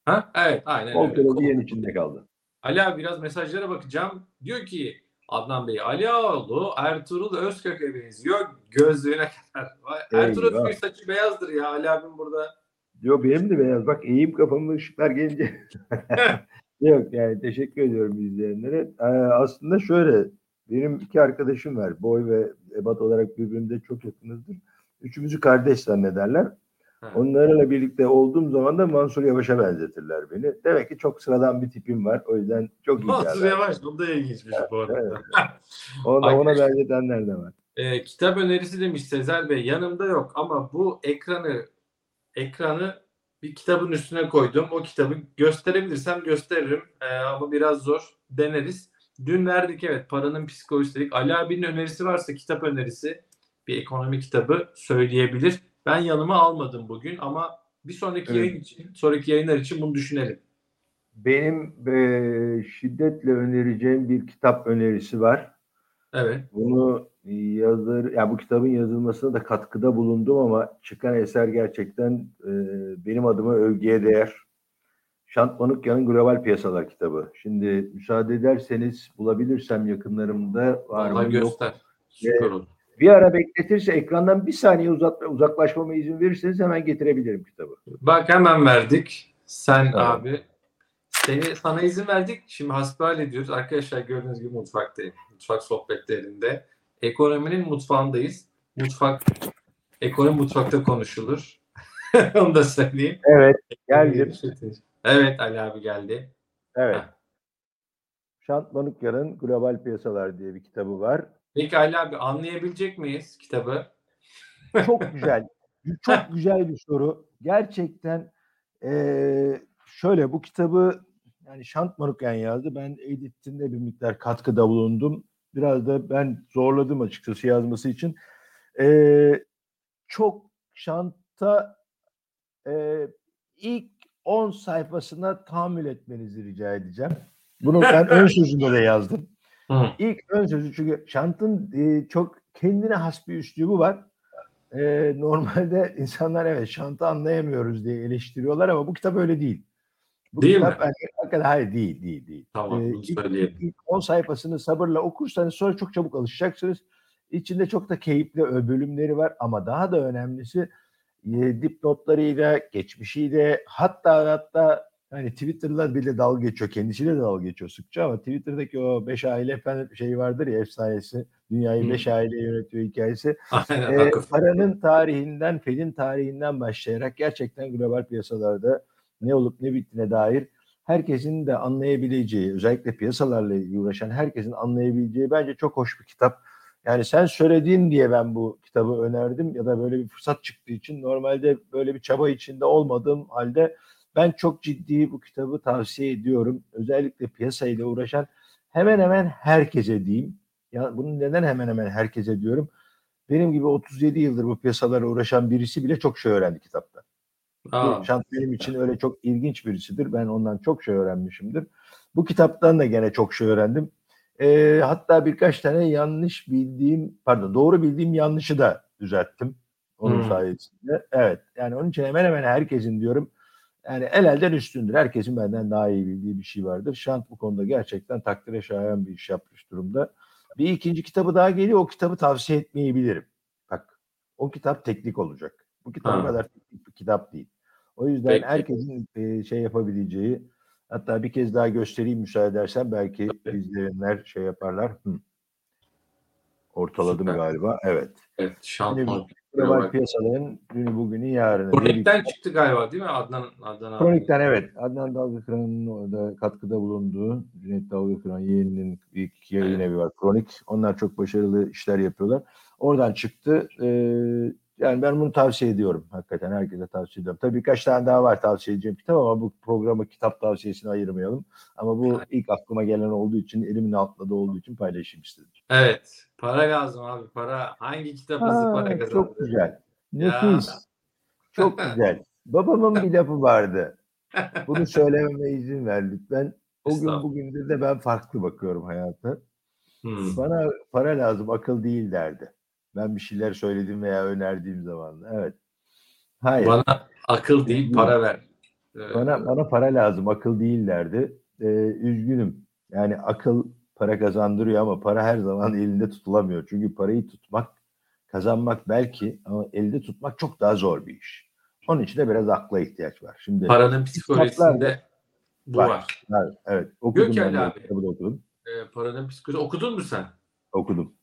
Ha? Evet aynen Kol öyle. kırıldı yerin içinde kaldı. Ali abi biraz mesajlara bakacağım. Diyor ki Adnan Bey Ali Ağoğlu Ertuğrul Özkök'e benziyor gözlüğüne kadar. Ertuğrul. Özkök saçı beyazdır ya Ali abim burada. Yok benim de beyaz. Bak eğim kafamı ışıklar gelince. Yok yani teşekkür ediyorum izleyenlere. Ee, aslında şöyle benim iki arkadaşım var. Boy ve ebat olarak birbirimize çok yakınızdır. Üçümüzü kardeş zannederler. Ha. Onlarla birlikte olduğum zaman da Mansur Yavaş'a benzetirler beni. Demek ki çok sıradan bir tipim var. O yüzden çok iyi Mansur. Yavaş bu da ilginçmiş bu arada. Evet. Ona, ona benzetenler de var. E, kitap önerisi demiş Sezer Bey. Yanımda yok ama bu ekranı ekranı bir kitabın üstüne koydum. O kitabı gösterebilirsem gösteririm. E, ama biraz zor. Deneriz. Dün verdik evet paranın psikolojisi. Ali abinin önerisi varsa kitap önerisi bir ekonomi kitabı söyleyebilir. Ben yanıma almadım bugün ama bir sonraki Evet. yayın için, sonraki yayınlar için bunu düşünelim. benim e, şiddetle önereceğim bir kitap önerisi var. Evet. Bunu yazır, ya bu kitabın yazılmasına da katkıda bulundum ama çıkan eser gerçekten e, benim adıma övgüye değer. Şant Manukyan'ın Global Piyasalar kitabı. Şimdi müsaade ederseniz bulabilirsem yakınlarımda var Vallahi mı yok. göster. Süper olur. Bir ara bekletirse ekrandan bir saniye uzat, uzaklaşmama izin verirseniz hemen getirebilirim kitabı. Bak hemen verdik. Sen Evet. abi seni sana izin verdik. Şimdi hasbihal ediyoruz. Arkadaşlar gördüğünüz gibi mutfaktayım. Mutfak sohbetlerinde. Ekonominin mutfağındayız. Mutfak ekonomi mutfakta konuşulur. Onu da söyleyeyim. Evet, geldim. Evet Ali abi geldi. Evet. Heh. Şant Manukyan'ın Global Piyasalar diye bir kitabı var. Peki Ali abi anlayabilecek miyiz kitabı? Çok güzel. Çok güzel bir soru. Gerçekten eee, şöyle bu kitabı yani Şant Manukyan yazdı. Ben editinde bir miktar katkıda bulundum. Biraz da ben zorladım açıkçası yazması için. Eee, çok Şant'a eee, ilk 10 sayfasına tahammül etmenizi rica edeceğim. Bunu ben ön sözünde de yazdım. Hı. İlk ön sözü çünkü Şant'ın e, çok kendine has bir üslubu var. E, normalde insanlar evet Şant'ı anlayamıyoruz diye eleştiriyorlar ama bu kitap öyle değil. Bu Değil kitap mi? hakikaten hayır değil değil değil. Tamam Ee, ilk, söyleyelim. ilk 10 sayfasını sabırla okursanız sonra çok çabuk alışacaksınız. İçinde çok da keyifli bölümleri var ama daha da önemlisi e, dipnotlarıyla, geçmişiyle hatta hatta hani Twitter'la bile dalga geçiyor. Kendisiyle de dalga geçiyor sıkça ama Twitter'daki o beş aile efendim şey vardır ya efsanesi. Dünyayı Hı. beş aile yönetiyor hikayesi. Aynen. Ee, paranın tarihinden, Fed'in tarihinden başlayarak gerçekten global piyasalarda ne olup ne bittiğine dair herkesin de anlayabileceği, özellikle piyasalarla uğraşan herkesin anlayabileceği bence çok hoş bir kitap. Yani sen söylediğin diye ben bu kitabı önerdim ya da böyle bir fırsat çıktığı için normalde böyle bir çaba içinde olmadığım halde ben çok ciddi bu kitabı tavsiye ediyorum. Özellikle piyasayla uğraşan hemen hemen herkese diyeyim. Ya bunu neden hemen hemen herkese diyorum? Benim gibi 37 yıldır bu piyasalara uğraşan birisi bile çok şey öğrendi kitaptan. Aa, Şant benim için öyle çok ilginç birisidir. Ben ondan çok şey öğrenmişimdir. Bu kitaptan da gene çok şey öğrendim. Ee, hatta birkaç tane yanlış bildiğim, pardon doğru bildiğim yanlışı da düzelttim. Onun Hmm. sayesinde. Evet. Yani onun için hemen hemen herkesin diyorum. Yani el elden üstündür. Herkesin benden daha iyi bildiği bir şey vardır. Şant bu konuda gerçekten takdire şayan bir iş yapmış durumda. Bir ikinci kitabı daha geliyor. O kitabı tavsiye etmeyebilirim. Bak o kitap teknik olacak. Bu kitap Ha. kadar teknik bir kitap değil. O yüzden Peki. herkesin e, şey yapabileceği hatta bir kez daha göstereyim müsaade edersen belki Tabii. izleyenler şey yaparlar. Hı. Ortaladım Süper. galiba. Evet. evet. Şant. Global piyasaların dünü bugünü yarını. Kronik'ten çıktı galiba değil mi Adnan Adnan abi? Kronik'ten evet. Adnan Dalgakıran'ın orada katkıda bulunduğu Cüneyt Dalgakıran yeğeninin ilk yayın Evet. evi var. Kronik. Onlar çok başarılı işler yapıyorlar. Oradan çıktı. Ee, yani ben bunu tavsiye ediyorum. Hakikaten herkese tavsiye ediyorum. Tabii birkaç tane daha var tavsiye edeceğim kitap ama bu programı kitap tavsiyesine ayırmayalım. Ama bu ilk aklıma gelen olduğu için, elimin altında da olduğu için paylaşayım istedim. Evet. Para lazım abi. Para. Hangi kitap hızlı para kazandı? çok güzel. Ya. Nefis. Çok güzel. Babamın bir lafı vardı. Bunu söylememe izin ver lütfen. O gün bugündür de ben farklı bakıyorum hayata. Hmm. Bana para lazım, akıl değil derdi. Ben bir şeyler söyledim veya önerdiğim zaman. Evet. Hayır. Bana, Bana akıl değil para ver. Ee, bana, para lazım, akıl değil derdi. Ee, üzgünüm. Yani akıl para kazandırıyor ama para her zaman elinde tutulamıyor. Çünkü parayı tutmak, kazanmak belki ama elde tutmak çok daha zor bir iş. Onun için de biraz akla ihtiyaç var. Şimdi paranın psikolojisinde bu Var. var. var, evet okudum de, abi. okudum. Ee, paranın psikolojisi. Okudun mu sen? Okudum.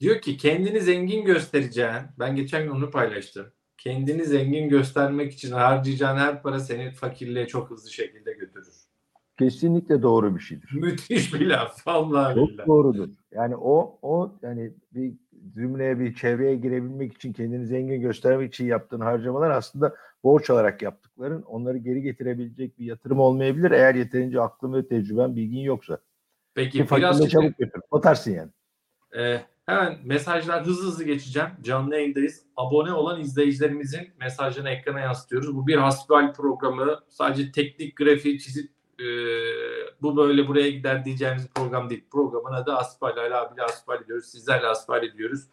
Diyor ki kendini zengin göstereceğin, ben geçen gün onu paylaştım. Kendini zengin göstermek için harcayacağın her para seni fakirliğe çok hızlı şekilde götürür. Kesinlikle doğru bir şeydir. Müthiş bir laf. Vallahi Çok billahi. doğrudur. Yani o o yani bir cümleye bir çevreye girebilmek için kendini zengin göstermek için yaptığın harcamalar aslında borç alarak yaptıkların onları geri getirebilecek bir yatırım olmayabilir eğer yeterince aklın ve tecrüben bilgin yoksa. Peki Ki biraz çabuk götür. Batarsın yani. e, hemen mesajlar hızlı hızlı geçeceğim. Canlı yayındayız. Abone olan izleyicilerimizin mesajlarını ekrana yansıtıyoruz. Bu bir hasbihal programı. Sadece teknik grafiği çizip e, bu böyle buraya gider diyeceğimiz program değil. Programın adı Asbal. Ali abiyle Asbal ediyoruz. Sizlerle Asbal ediyoruz.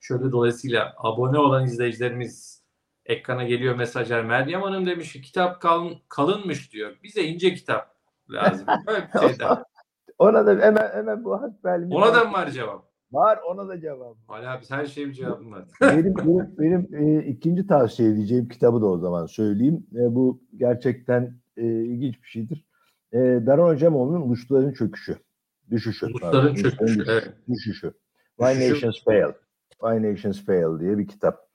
Şöyle dolayısıyla abone olan izleyicilerimiz ekrana geliyor mesajlar. Meryem Hanım demiş ki kitap kalın, kalınmış diyor. Bize ince kitap lazım. Böyle bir şey. Ona da hemen hemen bu hasbelimiz Ona da mı var cevap? Var ona da cevap. Ali abi her şeye bir cevabım var. benim benim, benim e, ikinci tavsiye edeceğim kitabı da o zaman söyleyeyim. E, bu gerçekten e, ilginç bir şeydir. E, Daron Acemoğlu'nun Ulusların Çöküşü. Düşüşü. Ulusların Çöküşü, Ulusların evet. Düşüşü. Why Düşüşü. Nations Fail. Why Nations Fail diye bir kitap.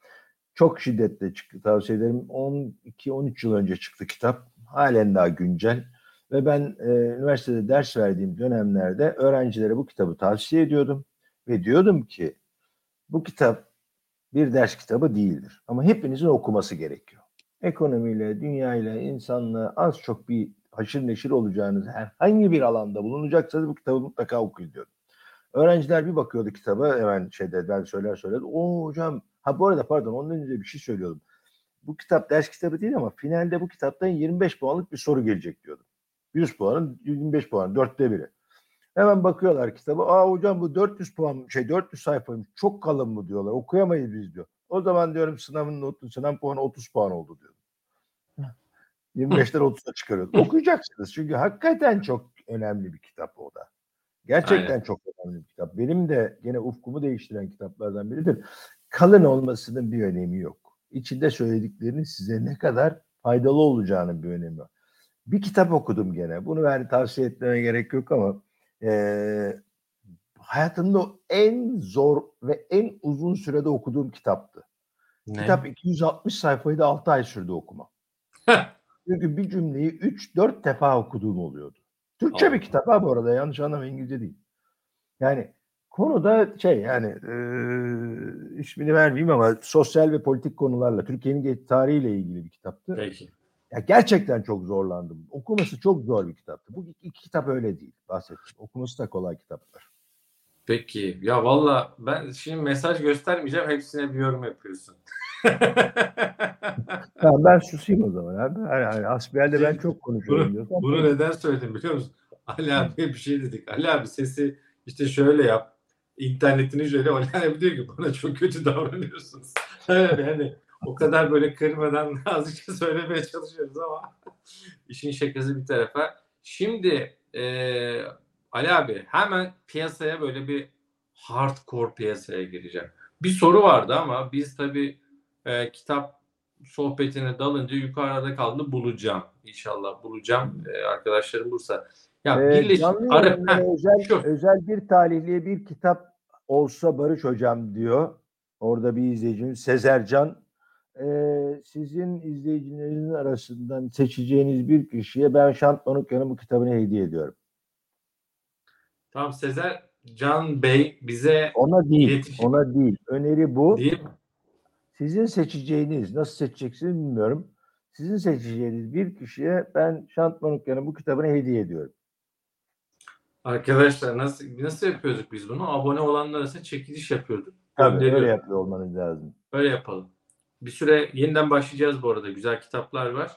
Çok şiddetle çıktı tavsiye ederim. 12-13 yıl önce çıktı kitap. Halen daha güncel. Ve ben e, üniversitede ders verdiğim dönemlerde öğrencilere bu kitabı tavsiye ediyordum. Ve diyordum ki bu kitap bir ders kitabı değildir. Ama hepinizin okuması gerekiyor. Ekonomiyle, dünyayla, insanla az çok bir haşır neşir olacağınız herhangi bir alanda bulunacaksanız bu kitabı mutlaka okuyun diyordum. Öğrenciler bir bakıyordu kitaba hemen şeyde ben söyler söyler. O hocam ha bu arada pardon ondan önce bir şey söylüyordum. Bu kitap ders kitabı değil ama finalde bu kitaptan 25 puanlık bir soru gelecek diyordum. 100 puanın 25 puan dörtte biri. Hemen bakıyorlar kitaba. Aa hocam bu 400 puan şey 400 sayfaymış. Çok kalın mı diyorlar. Okuyamayız biz diyor. O zaman diyorum sınavın notu sınav puanı 30 puan oldu diyorum. 25'ten 30'a çıkarıyoruz. Okuyacaksınız çünkü hakikaten çok önemli bir kitap o da. Gerçekten Aynen. çok önemli bir kitap. Benim de gene ufkumu değiştiren kitaplardan biridir. Kalın olmasının bir önemi yok. İçinde söylediklerinin size ne kadar faydalı olacağının bir önemi var. Bir kitap okudum gene. Bunu ben tavsiye etmeme gerek yok ama eee hayatımda en zor ve en uzun sürede okuduğum kitaptı. Ne? Kitap 260 sayfayı da 6 ay sürdü okuma. Çünkü bir cümleyi 3-4 defa okuduğum oluyordu. Türkçe bir Allah. kitap ha bu arada yanlış anlamayın İngilizce değil. Yani konuda şey yani eee ismini vermeyeyim ama sosyal ve politik konularla Türkiye'nin tarihiyle ilgili bir kitaptı. Peki. Ya gerçekten çok zorlandım. Okuması çok zor bir kitaptı. Bu iki kitap öyle değil bahsettim. Okuması da kolay kitaplar. Peki. Ya valla ben şimdi mesaj göstermeyeceğim. Hepsine bir yorum yapıyorsun. Tamam ben susayım o zaman abi. Yani, hani asbelde ben çok konuşuyorum Bunu, diyorsan. bunu neden söyledim biliyor musun? Ali abiye bir şey dedik. Ali abi sesi işte şöyle yap. İnternetini şöyle Ali abi diyor ki bana çok kötü davranıyorsunuz. Yani hani o kadar böyle kırmadan azıcık söylemeye çalışıyoruz ama işin şakası bir tarafa. Şimdi eee Ali abi hemen piyasaya böyle bir hardcore piyasaya gireceğim. Bir soru vardı ama biz tabii e, kitap sohbetine dalınca yukarıda kaldı bulacağım. İnşallah bulacağım e, arkadaşlarım bulsa. Ya Ee, Birleşik Arap özel, şu. özel bir talihliye bir kitap olsa Barış Hocam diyor. Orada bir izleyicimiz Sezercan. Ee, sizin izleyicilerinizin arasından seçeceğiniz bir kişiye ben Şant Manukyan'ın bu kitabını hediye ediyorum. Tamam Sezer Can Bey bize Ona değil, İletişim. ona değil. Öneri bu. değil mi? Sizin seçeceğiniz, nasıl seçeceksiniz bilmiyorum. Sizin seçeceğiniz bir kişiye ben Şant Manukyan'ın bu kitabını hediye ediyorum. Arkadaşlar nasıl nasıl yapıyorduk biz bunu? Abone olanlar arasında çekiliş yapıyorduk. Tabii öyle yapıyor olmanız lazım. Öyle yapalım. Bir süre yeniden başlayacağız bu arada. Güzel kitaplar var.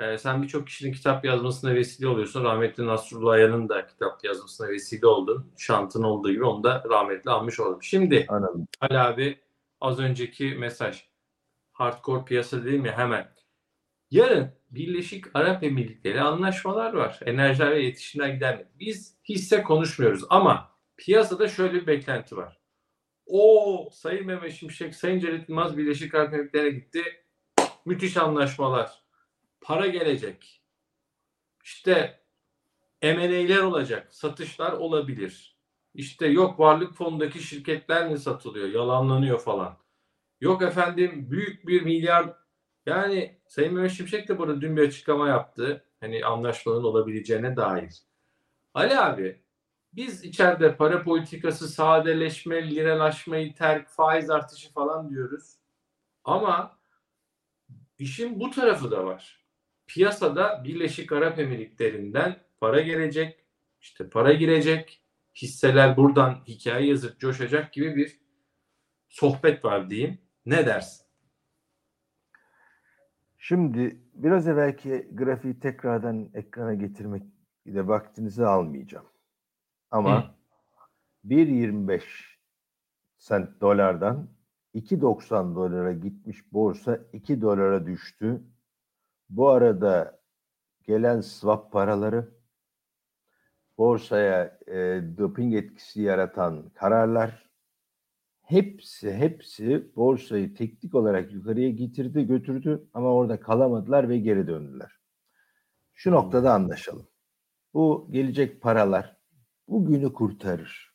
Ee, sen birçok kişinin kitap yazmasına vesile oluyorsun. Rahmetli Nasrullah Aya'nın da kitap yazmasına vesile oldun. Şantın olduğu gibi onu da rahmetli almış oldum. Şimdi Anladım. Ali abi az önceki mesaj. Hardcore piyasa değil mi? Hemen. Yarın Birleşik Arap Emirlikleri anlaşmalar var. Enerjiler ve iletişimler gidermek. Biz hisse konuşmuyoruz ama piyasada şöyle bir beklenti var. O Sayın Mehmet Şimşek, Sayın Cevdet Yılmaz Birleşik Arap Emirlikleri'ne gitti. Müthiş anlaşmalar. Para gelecek. İşte M&A'ler olacak. Satışlar olabilir. İşte yok varlık fonundaki şirketler mi satılıyor? Yalanlanıyor falan. Yok efendim büyük bir milyar yani Sayın Mehmet Şimşek de burada dün bir açıklama yaptı. Hani anlaşmaların olabileceğine dair. Ali abi biz içeride para politikası, sadeleşme, liralaşmayı, terk, faiz artışı falan diyoruz. Ama işin bu tarafı da var. Piyasada Birleşik Arap Emirlikleri'nden para gelecek, işte para girecek, hisseler buradan hikaye yazıp coşacak gibi bir sohbet var diyeyim. Ne dersin? Şimdi biraz evvelki grafiği tekrardan ekrana getirmek de vaktinizi almayacağım. Ama 1.25 sent dolardan 2.90 dolara gitmiş borsa 2 dolara düştü. Bu arada gelen swap paraları borsaya e, doping etkisi yaratan kararlar hepsi hepsi borsayı teknik olarak yukarıya getirdi götürdü ama orada kalamadılar ve geri döndüler. Şu noktada anlaşalım. Bu gelecek paralar bugünü kurtarır.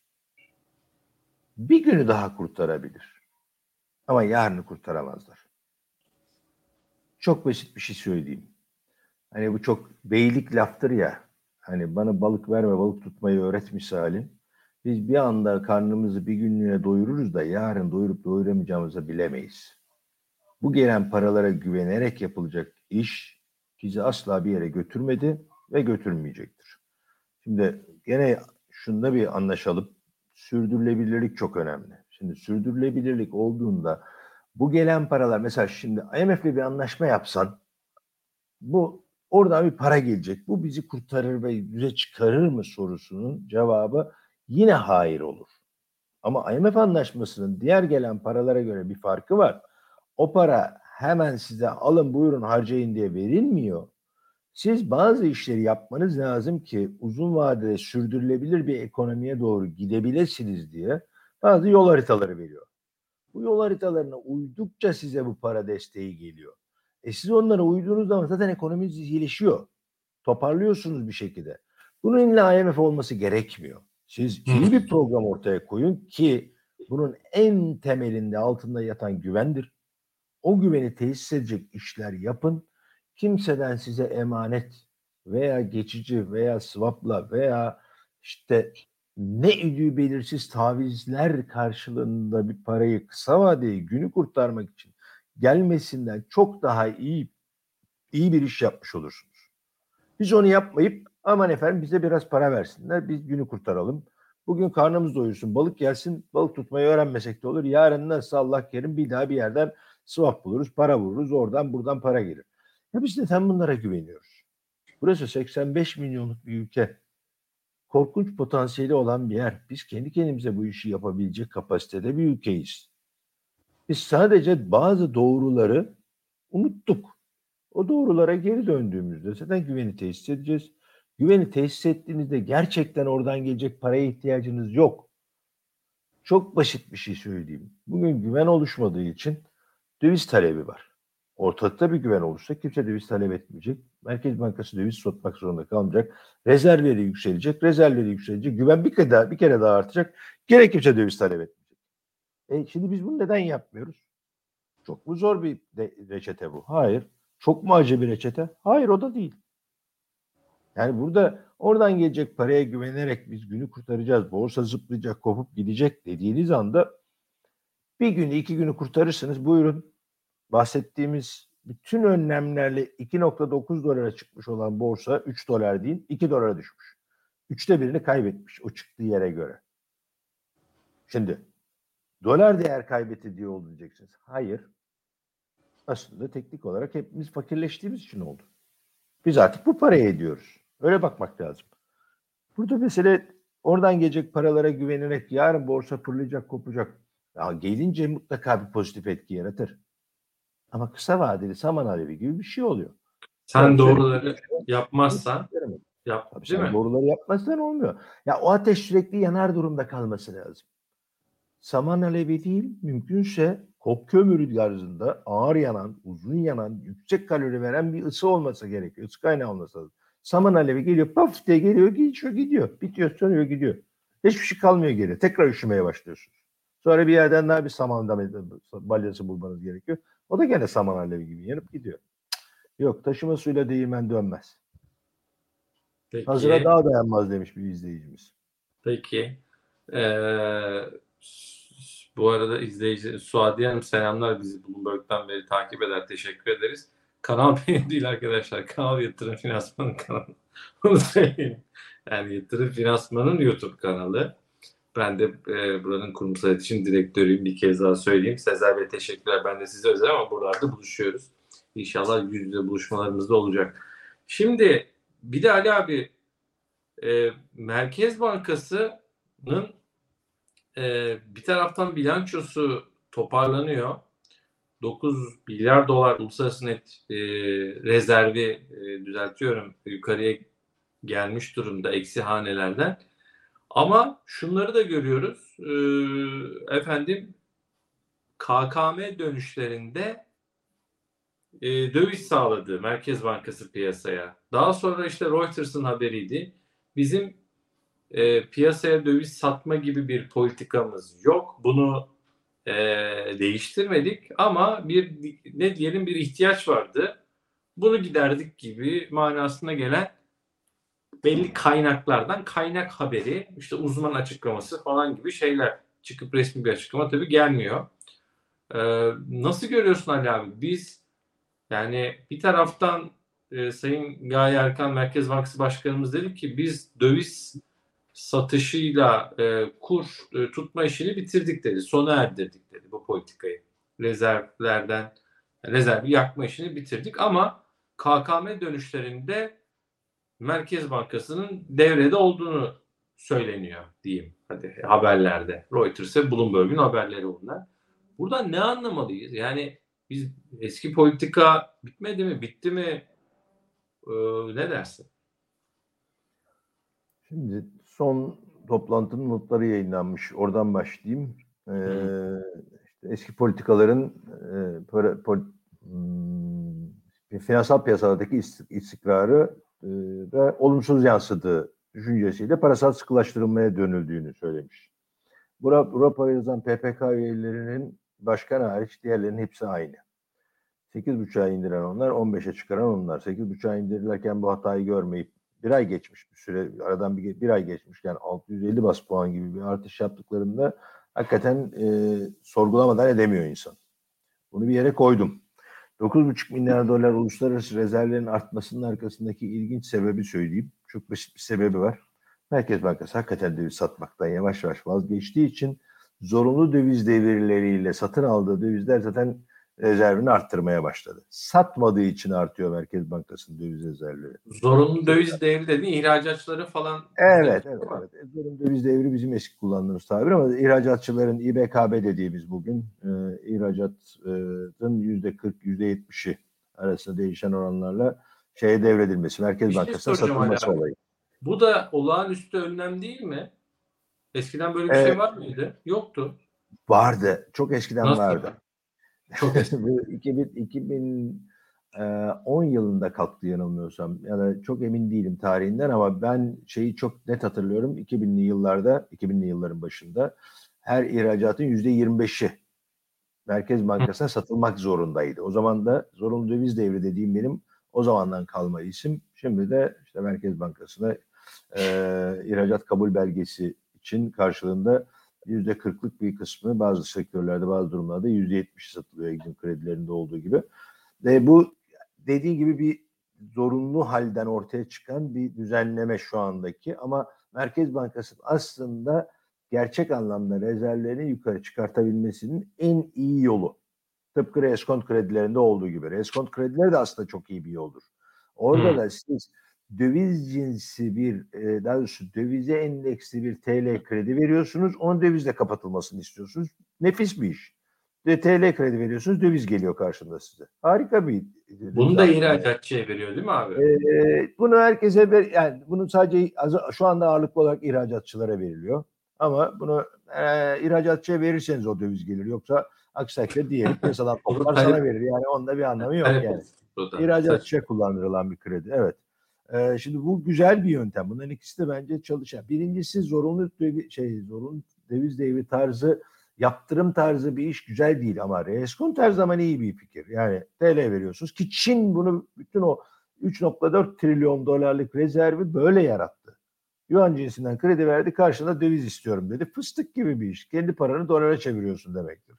Bir günü daha kurtarabilir. Ama yarını kurtaramazlar. Çok basit bir şey söyleyeyim. Hani bu çok beylik laftır ya. Hani bana balık verme balık tutmayı öğret misali. Biz bir anda karnımızı bir günlüğüne doyururuz da yarın doyurup doyuramayacağımızı bilemeyiz. Bu gelen paralara güvenerek yapılacak iş bizi asla bir yere götürmedi ve götürmeyecektir. Şimdi gene şunda bir anlaşalım. Sürdürülebilirlik çok önemli. Şimdi sürdürülebilirlik olduğunda bu gelen paralar mesela şimdi IMF'le bir anlaşma yapsan bu oradan bir para gelecek. Bu bizi kurtarır ve düze çıkarır mı sorusunun cevabı yine hayır olur. Ama IMF anlaşmasının diğer gelen paralara göre bir farkı var. O para hemen size alın buyurun harcayın diye verilmiyor. Siz bazı işleri yapmanız lazım ki uzun vadede sürdürülebilir bir ekonomiye doğru gidebilirsiniz diye bazı yol haritaları veriyor. Bu yol haritalarına uydukça size bu para desteği geliyor. E siz onlara uyduğunuz zaman zaten ekonominiz iyileşiyor. Toparlıyorsunuz bir şekilde. Bunun illa IMF olması gerekmiyor. Siz iyi bir program ortaya koyun ki bunun en temelinde altında yatan güvendir. O güveni tesis edecek işler yapın. Kimseden size emanet veya geçici veya swapla veya işte ne idüğü belirsiz tavizler karşılığında bir parayı kısa vadeli günü kurtarmak için gelmesinden çok daha iyi iyi bir iş yapmış olursunuz. Biz onu yapmayıp aman efendim bize biraz para versinler biz günü kurtaralım. Bugün karnımız doyursun balık gelsin balık tutmayı öğrenmesek de olur. Yarın nasıl Allah kerim bir daha bir yerden swap buluruz para vururuz oradan buradan para gelir. Ya biz de tam bunlara güveniyoruz. Burası 85 milyonluk bir ülke. Korkunç potansiyeli olan bir yer. Biz kendi kendimize bu işi yapabilecek kapasitede bir ülkeyiz. Biz sadece bazı doğruları unuttuk. O doğrulara geri döndüğümüzde zaten güveni tesis edeceğiz. Güveni tesis ettiğinizde gerçekten oradan gelecek paraya ihtiyacınız yok. Çok basit bir şey söyleyeyim. Bugün güven oluşmadığı için döviz talebi var. Ortalıkta bir güven olursa kimse döviz talep etmeyecek. Merkez Bankası döviz satmak zorunda kalmayacak. Rezervleri yükselecek. Rezervleri yükselecek. Güven bir kere daha, bir kere daha artacak. Gene kimse döviz talep etmeyecek. E şimdi biz bunu neden yapmıyoruz? Çok mu zor bir reçete bu? Hayır. Çok mu acı bir reçete? Hayır o da değil. Yani burada oradan gelecek paraya güvenerek biz günü kurtaracağız. Borsa zıplayacak, kopup gidecek dediğiniz anda bir günü iki günü kurtarırsınız. Buyurun bahsettiğimiz bütün önlemlerle 2.9 dolara çıkmış olan borsa 3 dolar değil 2 dolara düşmüş. Üçte birini kaybetmiş o çıktığı yere göre. Şimdi dolar değer kaybetti diye oldu. Hayır. Aslında teknik olarak hepimiz fakirleştiğimiz için oldu. Biz artık bu parayı ediyoruz. Öyle bakmak lazım. Burada mesele oradan gelecek paralara güvenerek yarın borsa fırlayacak, kopacak. Ya gelince mutlaka bir pozitif etki yaratır. Ama kısa vadeli saman alevi gibi bir şey oluyor. Sen Yani doğruları şöyle- yapmazsan Tabii yap sen değil mi? doğruları yapmazsan olmuyor. Ya o ateş sürekli yanar durumda kalması lazım. Saman alevi değil, mümkünse kop kömürü tarzında ağır yanan, uzun yanan, yüksek kalori veren bir ısı olması gerekiyor. Isı kaynağı olması lazım. Saman alevi geliyor, paf diye geliyor, geçiyor, gidiyor. Bitiyor, sönüyor, gidiyor. Hiçbir şey kalmıyor geri. Tekrar üşümeye başlıyorsunuz. Sonra bir yerden daha bir saman balyası bulmanız gerekiyor. O da gene saman alevi gibi yanıp gidiyor. Yok, taşıma suyla değirmen dönmez. Peki. Hazıra daha dayanmaz demiş bir izleyicimiz. Peki. Ee, bu arada izleyici Suadiye Hanım selamlar bizi Bloomberg'den beri takip eder. Teşekkür ederiz. Kanal benim değil arkadaşlar. Kanal Yatırım Finansmanı kanalı. Onu söyleyeyim. Yani Yatırım Finansmanı'nın YouTube kanalı. Ben de e, buranın kurumsal iletişim direktörüyüm. Bir kez daha söyleyeyim. Sezer Bey teşekkürler. Ben de size özel ama buralarda buluşuyoruz. İnşallah yüz yüze buluşmalarımız da olacak. Şimdi bir de Ali abi e, Merkez Bankası'nın e, bir taraftan bilançosu toparlanıyor. 9 milyar dolar uluslararası net e, rezervi e, düzeltiyorum yukarıya gelmiş durumda eksi hanelerden. Ama şunları da görüyoruz. E, efendim KKM dönüşlerinde e, döviz sağladı Merkez Bankası piyasaya. Daha sonra işte Reuters'ın haberiydi. Bizim e, piyasaya döviz satma gibi bir politikamız yok. Bunu e, değiştirmedik ama bir ne diyelim bir ihtiyaç vardı. Bunu giderdik gibi manasına gelen belli kaynaklardan kaynak haberi, işte uzman açıklaması falan gibi şeyler çıkıp resmi bir açıklama tabii gelmiyor. Ee, nasıl görüyorsun Ali abi? Biz yani bir taraftan e, Sayın Gaye Erkan Merkez Bankası Başkanımız dedi ki biz döviz satışıyla e, kur e, tutma işini bitirdik dedi. Sona erdirdik dedi bu politikayı. Rezervlerden rezervi yakma işini bitirdik ama KKM dönüşlerinde Merkez Bankası'nın devrede olduğunu söyleniyor diyeyim. Hadi haberlerde. Reuters ve Bloomberg'un haberleri bunlar. Buradan ne anlamalıyız? Yani biz eski politika bitmedi mi? Bitti mi? Ee, ne dersin? Şimdi son toplantının notları yayınlanmış. Oradan başlayayım. Ee, işte eski politikaların e, para, pol, hmm, finansal piyasalardaki istikrarı e, ve olumsuz yansıdığı düşüncesiyle parasal sıkılaştırılmaya dönüldüğünü söylemiş. Raporu yazan PPK üyelerinin başkan hariç diğerlerinin hepsi aynı. 8.5'a indiren onlar, 15'e çıkaran onlar. 8.5'a indirirlerken bu hatayı görmeyip bir ay geçmiş bir süre, aradan bir, bir ay geçmişken 650 bas puan gibi bir artış yaptıklarında hakikaten e, sorgulamadan edemiyor insan. Bunu bir yere koydum. 9,5 milyar dolar uluslararası rezervlerin artmasının arkasındaki ilginç sebebi söyleyeyim. Çok basit bir sebebi var. Merkez Bankası hakikaten döviz satmaktan yavaş yavaş vazgeçtiği için zorunlu döviz devirleriyle satın aldığı dövizler zaten rezervini arttırmaya başladı. Satmadığı için artıyor Merkez Bankası'nın döviz rezervleri. Zorunlu döviz devri dediğin ihracatçıları falan. Evet, evet, evet. Zorunlu döviz devri bizim eski kullandığımız tabir ama ihracatçıların İBKB dediğimiz bugün e, ihracatın yüzde 40, yüzde 70'i arasında değişen oranlarla şeye devredilmesi, Merkez Bir şey Bankası'na soracağım satılması hala. olayı. Bu da olağanüstü önlem değil mi? Eskiden böyle bir şey Evet. var mıydı? Yoktu. Vardı. Çok eskiden Nasıl? vardı. Çok eski. Bu 2000, 2010 yılında kalktı yanılmıyorsam. Ya da çok emin değilim tarihinden ama ben şeyi çok net hatırlıyorum. 2000'li yıllarda, 2000'li yılların başında her ihracatın %25'i Merkez Bankası'na satılmak zorundaydı. O zaman da zorunlu döviz devri dediğim benim o zamandan kalma isim. Şimdi de işte Merkez Bankası'na e, ihracat kabul belgesi için karşılığında yüzde kırklık bir kısmı bazı sektörlerde bazı durumlarda yüzde yetmiş satılıyor ekdim kredilerinde olduğu gibi. Ve bu dediği gibi bir zorunlu halden ortaya çıkan bir düzenleme şu andaki ama Merkez Bankası aslında gerçek anlamda rezervlerini yukarı çıkartabilmesinin en iyi yolu. Tıpkı reskont kredilerinde olduğu gibi. Reskont kredileri de aslında çok iyi bir yoldur. Orada Hmm. da siz döviz cinsi bir, e, daha doğrusu dövize endeksli bir TL kredi veriyorsunuz. Onun dövizle kapatılmasını istiyorsunuz. Nefis bir iş. De TL kredi veriyorsunuz, döviz geliyor karşında size. Harika bir Bunu da ihracatçıya veriyor değil mi abi? ee, bunu herkese ver, yani bunu sadece şu anda ağırlıklı olarak ihracatçılara veriliyor. Ama bunu e, ihracatçıya verirseniz o döviz gelir. Yoksa aksi takdirde diğeri piyasadan toplar sana verir. Yani onda bir anlamı yok yani. İhracatçıya kullanılan bir kredi. Evet. Şimdi bu güzel bir yöntem. Bunların ikisi de bence çalışan. Birincisi zorunlu döviz, şey zorunlu döviz devri tarzı yaptırım tarzı bir iş güzel değil ama reskont her zaman iyi bir fikir. Yani TL veriyorsunuz ki Çin bunu bütün o 3.4 trilyon dolarlık rezervi böyle yarattı. Yuan cinsinden kredi verdi karşılığında döviz istiyorum dedi. Fıstık gibi bir iş. Kendi paranı dolara çeviriyorsun demektir.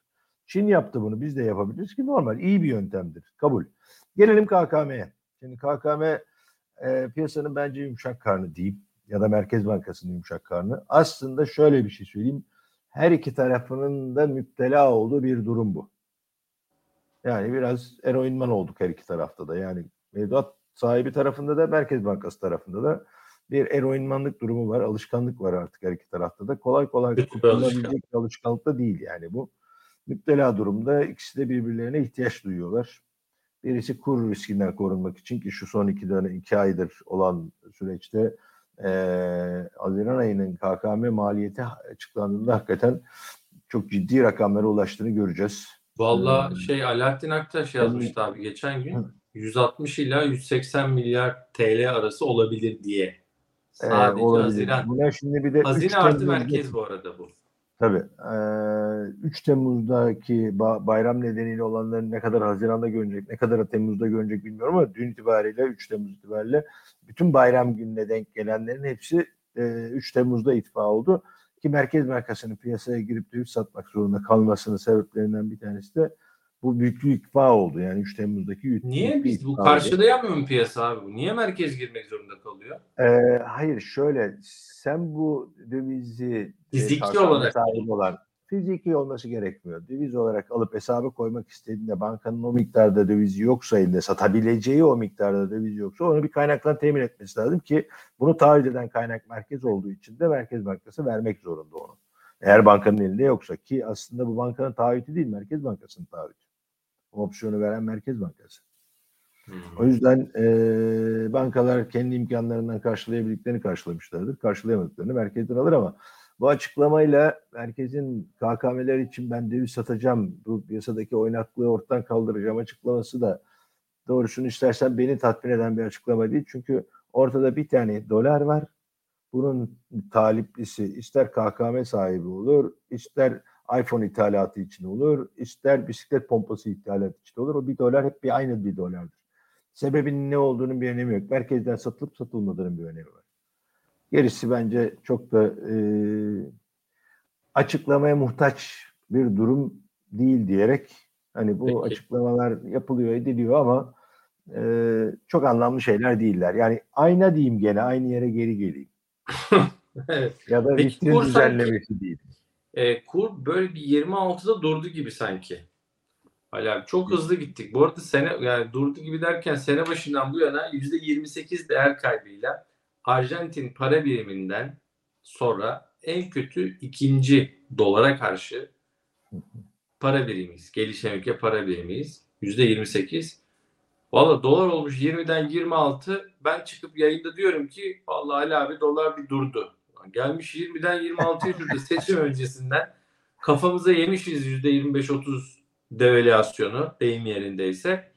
Çin yaptı bunu biz de yapabiliriz ki normal iyi bir yöntemdir. Kabul. Gelelim KKM'ye. Şimdi KKM e, piyasanın bence yumuşak karnı diyeyim ya da Merkez Bankası'nın yumuşak karnı. Aslında şöyle bir şey söyleyeyim. Her iki tarafının da müptela olduğu bir durum bu. Yani biraz eroinman olduk her iki tarafta da. Yani mevduat sahibi tarafında da Merkez Bankası tarafında da. bir eroinmanlık durumu var, alışkanlık var artık her iki tarafta da. Kolay kolay kurtulabilecek bir alışkanlık da değil yani bu. Müptela durumda ikisi de birbirlerine ihtiyaç duyuyorlar. Birisi kur riskinden korunmak için ki şu son iki dönem iki aydır olan süreçte eee Haziran ayının KKM maliyeti açıklandığında hakikaten çok ciddi rakamlara ulaştığını göreceğiz. Valla Hmm. şey Alaaddin Aktaş yazmıştı abi geçen gün. Hı. 160 ila 180 milyar TL arası olabilir diye. Sadece olabilir. Haziran. Buna şimdi bir de Hazine artı merkez bu arada bu. Tabii. Eee 3 Temmuz'daki ba- bayram nedeniyle olanların ne kadar Haziran'da görünecek, ne kadar Temmuz'da görünecek bilmiyorum ama dün itibariyle 3 Temmuz itibariyle bütün bayram gününe denk gelenlerin hepsi eee 3 Temmuz'da itfa oldu. Ki Merkez Bankası'nın piyasaya girip döviz satmak zorunda kalmasının sebeplerinden bir tanesi de bu büyük bir itfa oldu. Yani 3 Temmuz'daki büyük Niye biz bu karşılayamıyor mu piyasa abi? bu? Niye merkez girmek zorunda kalıyor? Ee, hayır şöyle sen bu dövizi e, Fiziki olarak. sahibi olan fiziki olması gerekmiyor. Döviz olarak alıp hesaba koymak istediğinde bankanın o miktarda dövizi yoksa elinde satabileceği o miktarda döviz yoksa onu bir kaynaktan temin etmesi lazım ki bunu taahhüt eden kaynak merkez olduğu için de Merkez Bankası vermek zorunda onu. Eğer bankanın elinde yoksa ki aslında bu bankanın taahhütü değil Merkez Bankası'nın taahhütü. Opsiyonu veren Merkez Bankası. O yüzden eee, bankalar kendi imkanlarından karşılayabildiklerini karşılamışlardır. Karşılayamadıklarını merkezden alır ama bu açıklamayla merkezin KKM'ler için ben döviz satacağım, bu piyasadaki oynaklığı ortadan kaldıracağım açıklaması da doğrusunu istersen beni tatmin eden bir açıklama değil. Çünkü ortada bir tane dolar var. Bunun taliplisi ister KKM sahibi olur, ister iPhone ithalatı için olur, ister bisiklet pompası ithalatı için olur. O bir dolar hep bir aynı bir dolardır. Sebebinin ne olduğunun bir önemi yok. Merkezden satılıp satılmadığının bir önemi var. Gerisi bence çok da e, açıklamaya muhtaç bir durum değil diyerek hani bu Peki. açıklamalar yapılıyor ediliyor ama e, çok anlamlı şeyler değiller. Yani ayna diyeyim gene aynı yere geri geleyim. evet. Ya da Peki vitrin sanki- düzenlemesi değil. E, kur böyle bir 26'da durdu gibi sanki. Hala çok hızlı gittik. Bu arada sene yani durdu gibi derken sene başından bu yana %28 değer kaybıyla Arjantin para biriminden sonra en kötü ikinci dolara karşı para birimiyiz. Gelişen ülke para birimiyiz. %28. Valla dolar olmuş 20'den 26. Ben çıkıp yayında diyorum ki vallahi Ali abi dolar bir durdu. Gelmiş 20'den 26'ya şurada seçim öncesinden kafamıza yemişiz %25-30 devalüasyonu deyim yerindeyse.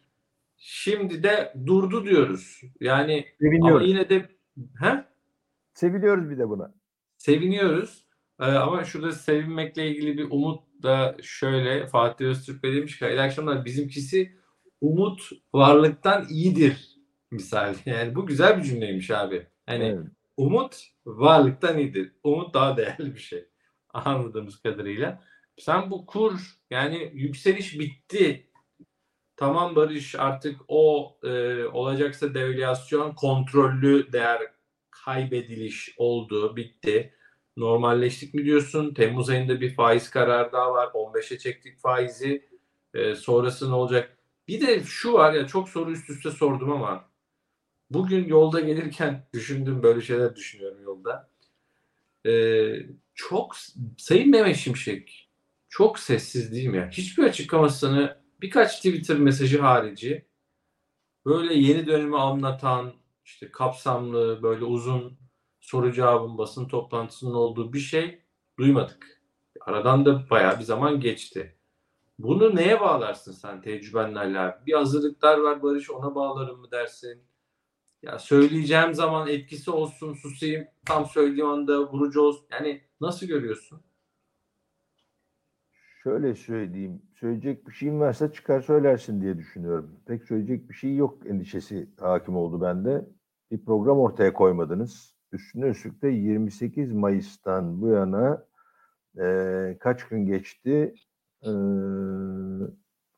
Şimdi de durdu diyoruz. Yani ama Seviniyoruz. yine de he? Seviliyoruz bir de buna. seviniyoruz. Ee, ama şurada sevinmekle ilgili bir umut da şöyle Fatih Öztürk Bey demiş ki "İyi akşamlar bizimkisi umut varlıktan iyidir misal. Yani bu güzel bir cümleymiş abi. Hani Evet. Umut varlıktan iyidir. Umut daha değerli bir şey. Anladığımız kadarıyla. Sen bu kur yani yükseliş bitti. Tamam Barış artık o e, olacaksa devalüasyon kontrollü değer kaybediliş oldu, bitti. Normalleştik mi diyorsun? Temmuz ayında bir faiz kararı daha var. 15'e çektik faizi. E, sonrası ne olacak? Bir de şu var ya çok soru üst üste sordum ama bugün yolda gelirken düşündüm böyle şeyler düşünüyorum yolda. Ee, çok Sayın Mehmet Şimşek çok sessiz değil mi? Hiçbir açıklamasını birkaç Twitter mesajı harici böyle yeni dönemi anlatan işte kapsamlı böyle uzun soru cevabın basın toplantısının olduğu bir şey duymadık. Aradan da bayağı bir zaman geçti. Bunu neye bağlarsın sen tecrübenle Ali Bir hazırlıklar var Barış ona bağlarım mı dersin? Ya söyleyeceğim zaman etkisi olsun susayım tam söylediğim anda vurucu olsun. Yani nasıl görüyorsun? Şöyle söyleyeyim. Söyleyecek bir şeyin varsa çıkar söylersin diye düşünüyorum. Pek söyleyecek bir şey yok endişesi hakim oldu bende. Bir program ortaya koymadınız. Üstüne üstlük de 28 Mayıs'tan bu yana e, kaç gün geçti? E,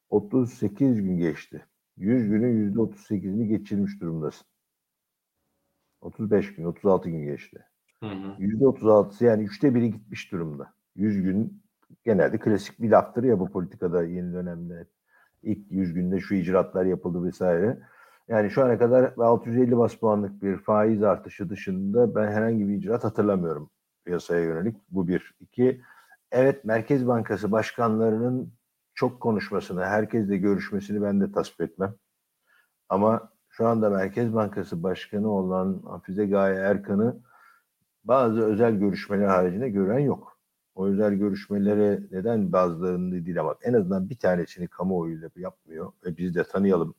38 gün geçti. 100 günün %38'ini geçirmiş durumdasın. 35 gün, 36 gün geçti. Hı hı. %36'sı yani üçte biri gitmiş durumda. 100 gün genelde klasik bir laftır ya bu politikada yeni dönemde. İlk 100 günde şu icraatlar yapıldı vesaire. Yani şu ana kadar 650 bas puanlık bir faiz artışı dışında ben herhangi bir icraat hatırlamıyorum piyasaya yönelik. Bu bir. iki. Evet Merkez Bankası başkanlarının çok konuşmasını, herkesle görüşmesini ben de tasvip etmem. Ama şu anda Merkez Bankası Başkanı olan Hafize Gaye Erkan'ı bazı özel görüşmeler haricinde gören yok. O özel görüşmelere neden bazılarını değil ama en azından bir tanesini kamuoyuyla yapmıyor ve biz de tanıyalım.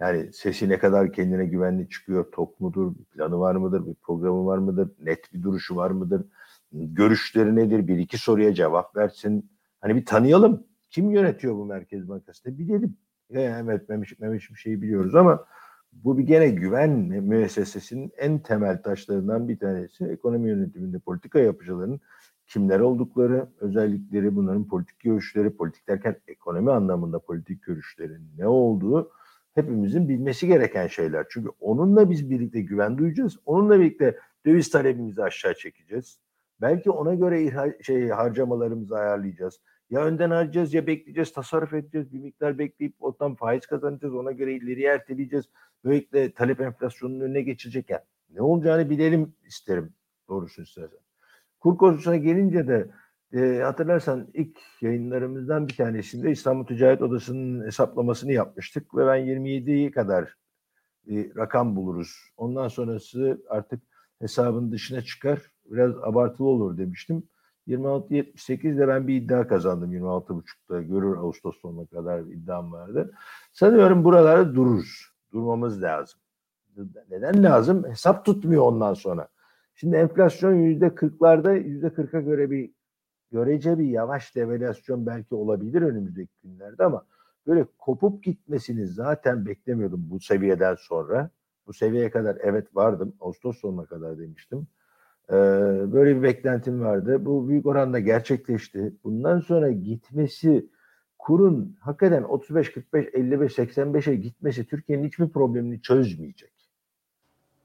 Yani sesi ne kadar kendine güvenli çıkıyor, tok mudur, bir planı var mıdır, bir programı var mıdır, net bir duruşu var mıdır, görüşleri nedir, bir iki soruya cevap versin. Hani bir tanıyalım. Kim yönetiyor bu Merkez Bankası'nı bilelim. Evet Memiş, Memiş bir şeyi biliyoruz ama bu bir gene güven müessesesinin en temel taşlarından bir tanesi ekonomi yönetiminde politika yapıcıların kimler oldukları, özellikleri, bunların politik görüşleri, politik derken ekonomi anlamında politik görüşlerin ne olduğu hepimizin bilmesi gereken şeyler. Çünkü onunla biz birlikte güven duyacağız. Onunla birlikte döviz talebimizi aşağı çekeceğiz. Belki ona göre şey harcamalarımızı ayarlayacağız. Ya önden harcayacağız ya bekleyeceğiz, tasarruf edeceğiz. Bir miktar bekleyip ondan faiz kazanacağız. Ona göre ileriye erteleyeceğiz. Böylelikle talep enflasyonunun önüne geçecekken ne olacağını bilelim isterim doğrusu istersen. Kur konusuna gelince de e, hatırlarsan ilk yayınlarımızdan bir tanesinde İstanbul Ticaret Odası'nın hesaplamasını yapmıştık ve ben 27'yi kadar bir rakam buluruz. Ondan sonrası artık hesabın dışına çıkar. Biraz abartılı olur demiştim. 26.78'de ben bir iddia kazandım 26.5'da görür Ağustos sonuna kadar iddiam vardı. Sanıyorum buralarda dururuz. Durmamız lazım. Neden lazım? Hesap tutmuyor ondan sonra. Şimdi enflasyon yüzde kırklarda yüzde kırka göre bir görece bir yavaş devalüasyon belki olabilir önümüzdeki günlerde ama böyle kopup gitmesini zaten beklemiyordum bu seviyeden sonra. Bu seviyeye kadar evet vardım. Ağustos sonuna kadar demiştim. Ee, böyle bir beklentim vardı. Bu büyük oranda gerçekleşti. Bundan sonra gitmesi kurun hakikaten 35, 45, 55, 85'e gitmesi Türkiye'nin hiçbir problemini çözmeyecek.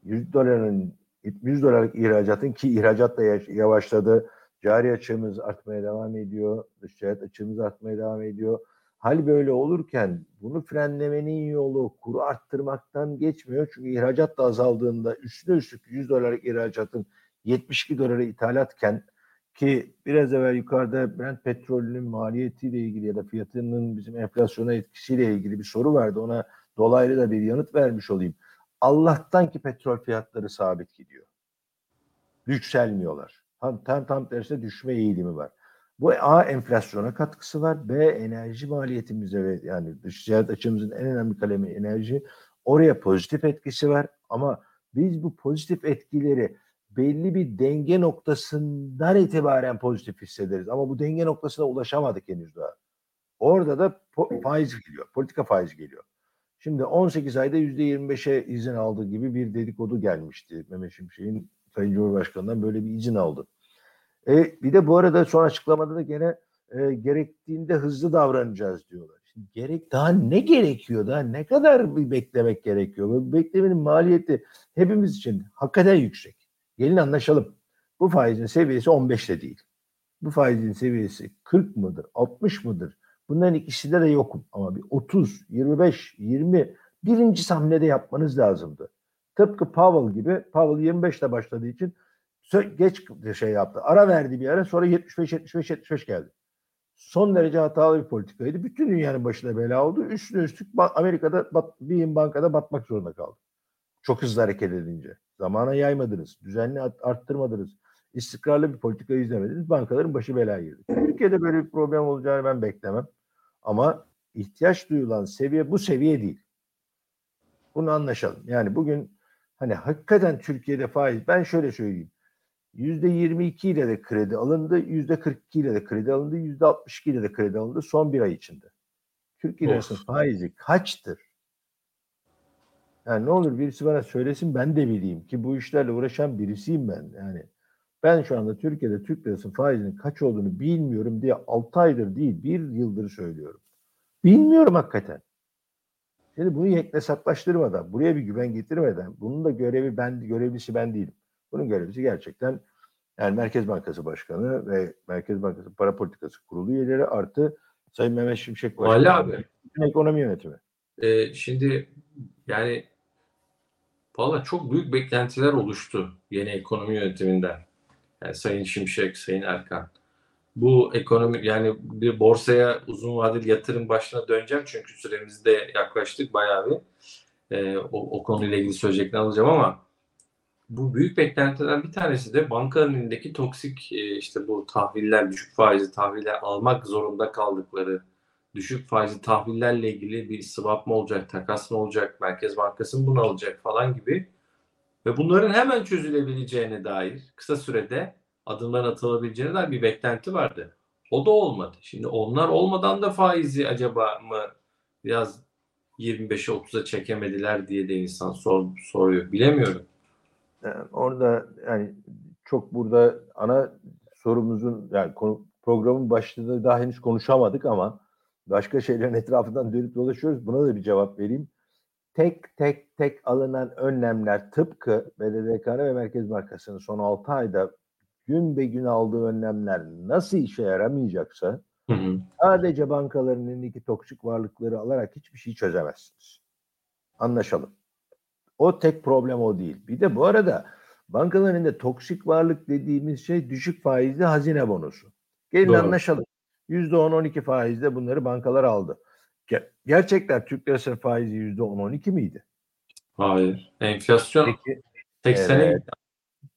100 doların 100 dolarlık ihracatın ki ihracat da yavaşladı. Cari açığımız artmaya devam ediyor. Dış ticaret açığımız artmaya devam ediyor. Hal böyle olurken bunu frenlemenin yolu kuru arttırmaktan geçmiyor. Çünkü ihracat da azaldığında üstüne üstlük 100 dolarlık ihracatın 72 dolara ithalatken ki biraz evvel yukarıda Brent petrolünün maliyetiyle ilgili ya da fiyatının bizim enflasyona etkisiyle ilgili bir soru vardı. Ona dolaylı da bir yanıt vermiş olayım. Allah'tan ki petrol fiyatları sabit gidiyor. Yükselmiyorlar. Tam tam, tam tersine düşme eğilimi var. Bu A enflasyona katkısı var. B enerji maliyetimize ve yani dış ticaret açımızın en önemli kalemi enerji. Oraya pozitif etkisi var ama biz bu pozitif etkileri belli bir denge noktasından itibaren pozitif hissederiz. Ama bu denge noktasına ulaşamadık henüz daha. Orada da faiz geliyor. Politika faiz geliyor. Şimdi 18 ayda %25'e izin aldı gibi bir dedikodu gelmişti. Mehmet Şimşek'in Sayın Cumhurbaşkanı'ndan böyle bir izin aldı. E, bir de bu arada son açıklamada da gene e, gerektiğinde hızlı davranacağız diyorlar. Şimdi gerek daha ne gerekiyor daha ne kadar bir beklemek gerekiyor? Bu beklemenin maliyeti hepimiz için hakikaten yüksek. Gelin anlaşalım. Bu faizin seviyesi 15 de değil. Bu faizin seviyesi 40 mıdır, 60 mıdır? Bunların ikisinde de yokum. Ama bir 30, 25, 20 birinci hamlede yapmanız lazımdı. Tıpkı Powell gibi. Powell 25'te başladığı için geç şey yaptı. Ara verdi bir ara sonra 75 75 75 geldi. Son derece hatalı bir politikaydı. Bütün dünyanın başına bela oldu. Üstüne üstlük Amerika'da bir bankada batmak zorunda kaldı. Çok hızlı hareket edince. Zamana yaymadınız. Düzenli arttırmadınız. İstikrarlı bir politika izlemediniz. Bankaların başı belaya girdi. Türkiye'de böyle bir problem olacağını ben beklemem. Ama ihtiyaç duyulan seviye bu seviye değil. Bunu anlaşalım. Yani bugün hani hakikaten Türkiye'de faiz ben şöyle söyleyeyim. Yüzde 22 ile de kredi alındı, yüzde 42 ile de kredi alındı, yüzde 62 ile de kredi alındı son bir ay içinde. Türkiye lirasının faizi kaçtır? Yani ne olur birisi bana söylesin ben de bileyim ki bu işlerle uğraşan birisiyim ben. Yani ben şu anda Türkiye'de Türk lirasının faizinin kaç olduğunu bilmiyorum diye 6 aydır değil bir yıldır söylüyorum. Bilmiyorum hakikaten. Şimdi bunu yeknesaklaştırmadan, buraya bir güven getirmeden, bunun da görevi ben, görevlisi ben değilim. Bunun görevlisi gerçekten yani Merkez Bankası Başkanı ve Merkez Bankası Para Politikası Kurulu üyeleri artı Sayın Mehmet Şimşek Başkanı. abi. Ekonomi yönetimi. Ee, şimdi yani Valla çok büyük beklentiler oluştu yeni ekonomi yönetiminden. Yani Sayın Şimşek, Sayın Erkan. Bu ekonomi yani bir borsaya uzun vadeli yatırım başına döneceğim çünkü süremizde yaklaştık bayağı bir. Ee, o, o konuyla ilgili söyleyeceklerini alacağım ama bu büyük beklentilerden bir tanesi de bankaların elindeki toksik e, işte bu tahviller, düşük faizli tahviller almak zorunda kaldıkları düşük faizli tahvillerle ilgili bir swap mı olacak, takas mı olacak, Merkez Bankası mı bunu alacak falan gibi ve bunların hemen çözülebileceğine dair kısa sürede adımlar atılabileceğine dair bir beklenti vardı. O da olmadı. Şimdi onlar olmadan da faizi acaba mı biraz 25'e 30'a çekemediler diye de insan sor, soruyor. Bilemiyorum. Yani orada yani çok burada ana sorumuzun yani konu, programın başlığında daha henüz konuşamadık ama başka şeylerin etrafından dönüp dolaşıyoruz. Buna da bir cevap vereyim. Tek tek tek alınan önlemler tıpkı BDDKN ve Merkez Bankası'nın son 6 ayda gün be gün aldığı önlemler nasıl işe yaramayacaksa Hı hı. sadece bankaların elindeki toksik varlıkları alarak hiçbir şey çözemezsiniz. Anlaşalım. O tek problem o değil. Bir de bu arada bankaların elinde toksik varlık dediğimiz şey düşük faizli hazine bonosu. Gelin Doğru. anlaşalım. %10-12 faizle bunları bankalar aldı. Ge- Gerçekten Türk lirası faizi %10-12 miydi? Hayır. Enflasyon Peki 80'e Evet.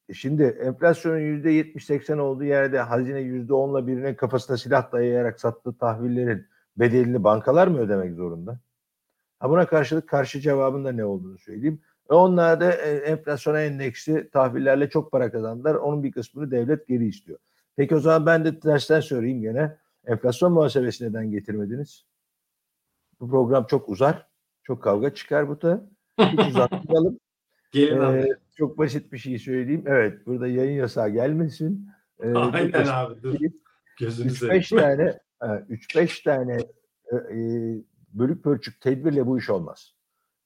E Şimdi enflasyonun %70-80 olduğu yerde hazine %10'la birine kafasına silah dayayarak sattığı tahvillerin bedelini bankalar mı ödemek zorunda? Ha buna karşılık karşı cevabın da ne olduğunu söyleyeyim. E onlar da e, enflasyona endeksli tahvillerle çok para kazandılar. Onun bir kısmını devlet geri istiyor. Peki o zaman ben de tersten söyleyeyim gene. Enflasyon muhasebesi neden getirmediniz? Bu program çok uzar. Çok kavga çıkar bu da. Hiç uzatmayalım. Gelin Ee, abi. çok basit bir şey söyleyeyim. Evet, burada yayın yasağı gelmesin. Ee, Aynen abi dur. bir şey. Gözünü 3-5 seveyim. tane 3-5 tane e, e, bölük pörçük tedbirle bu iş olmaz.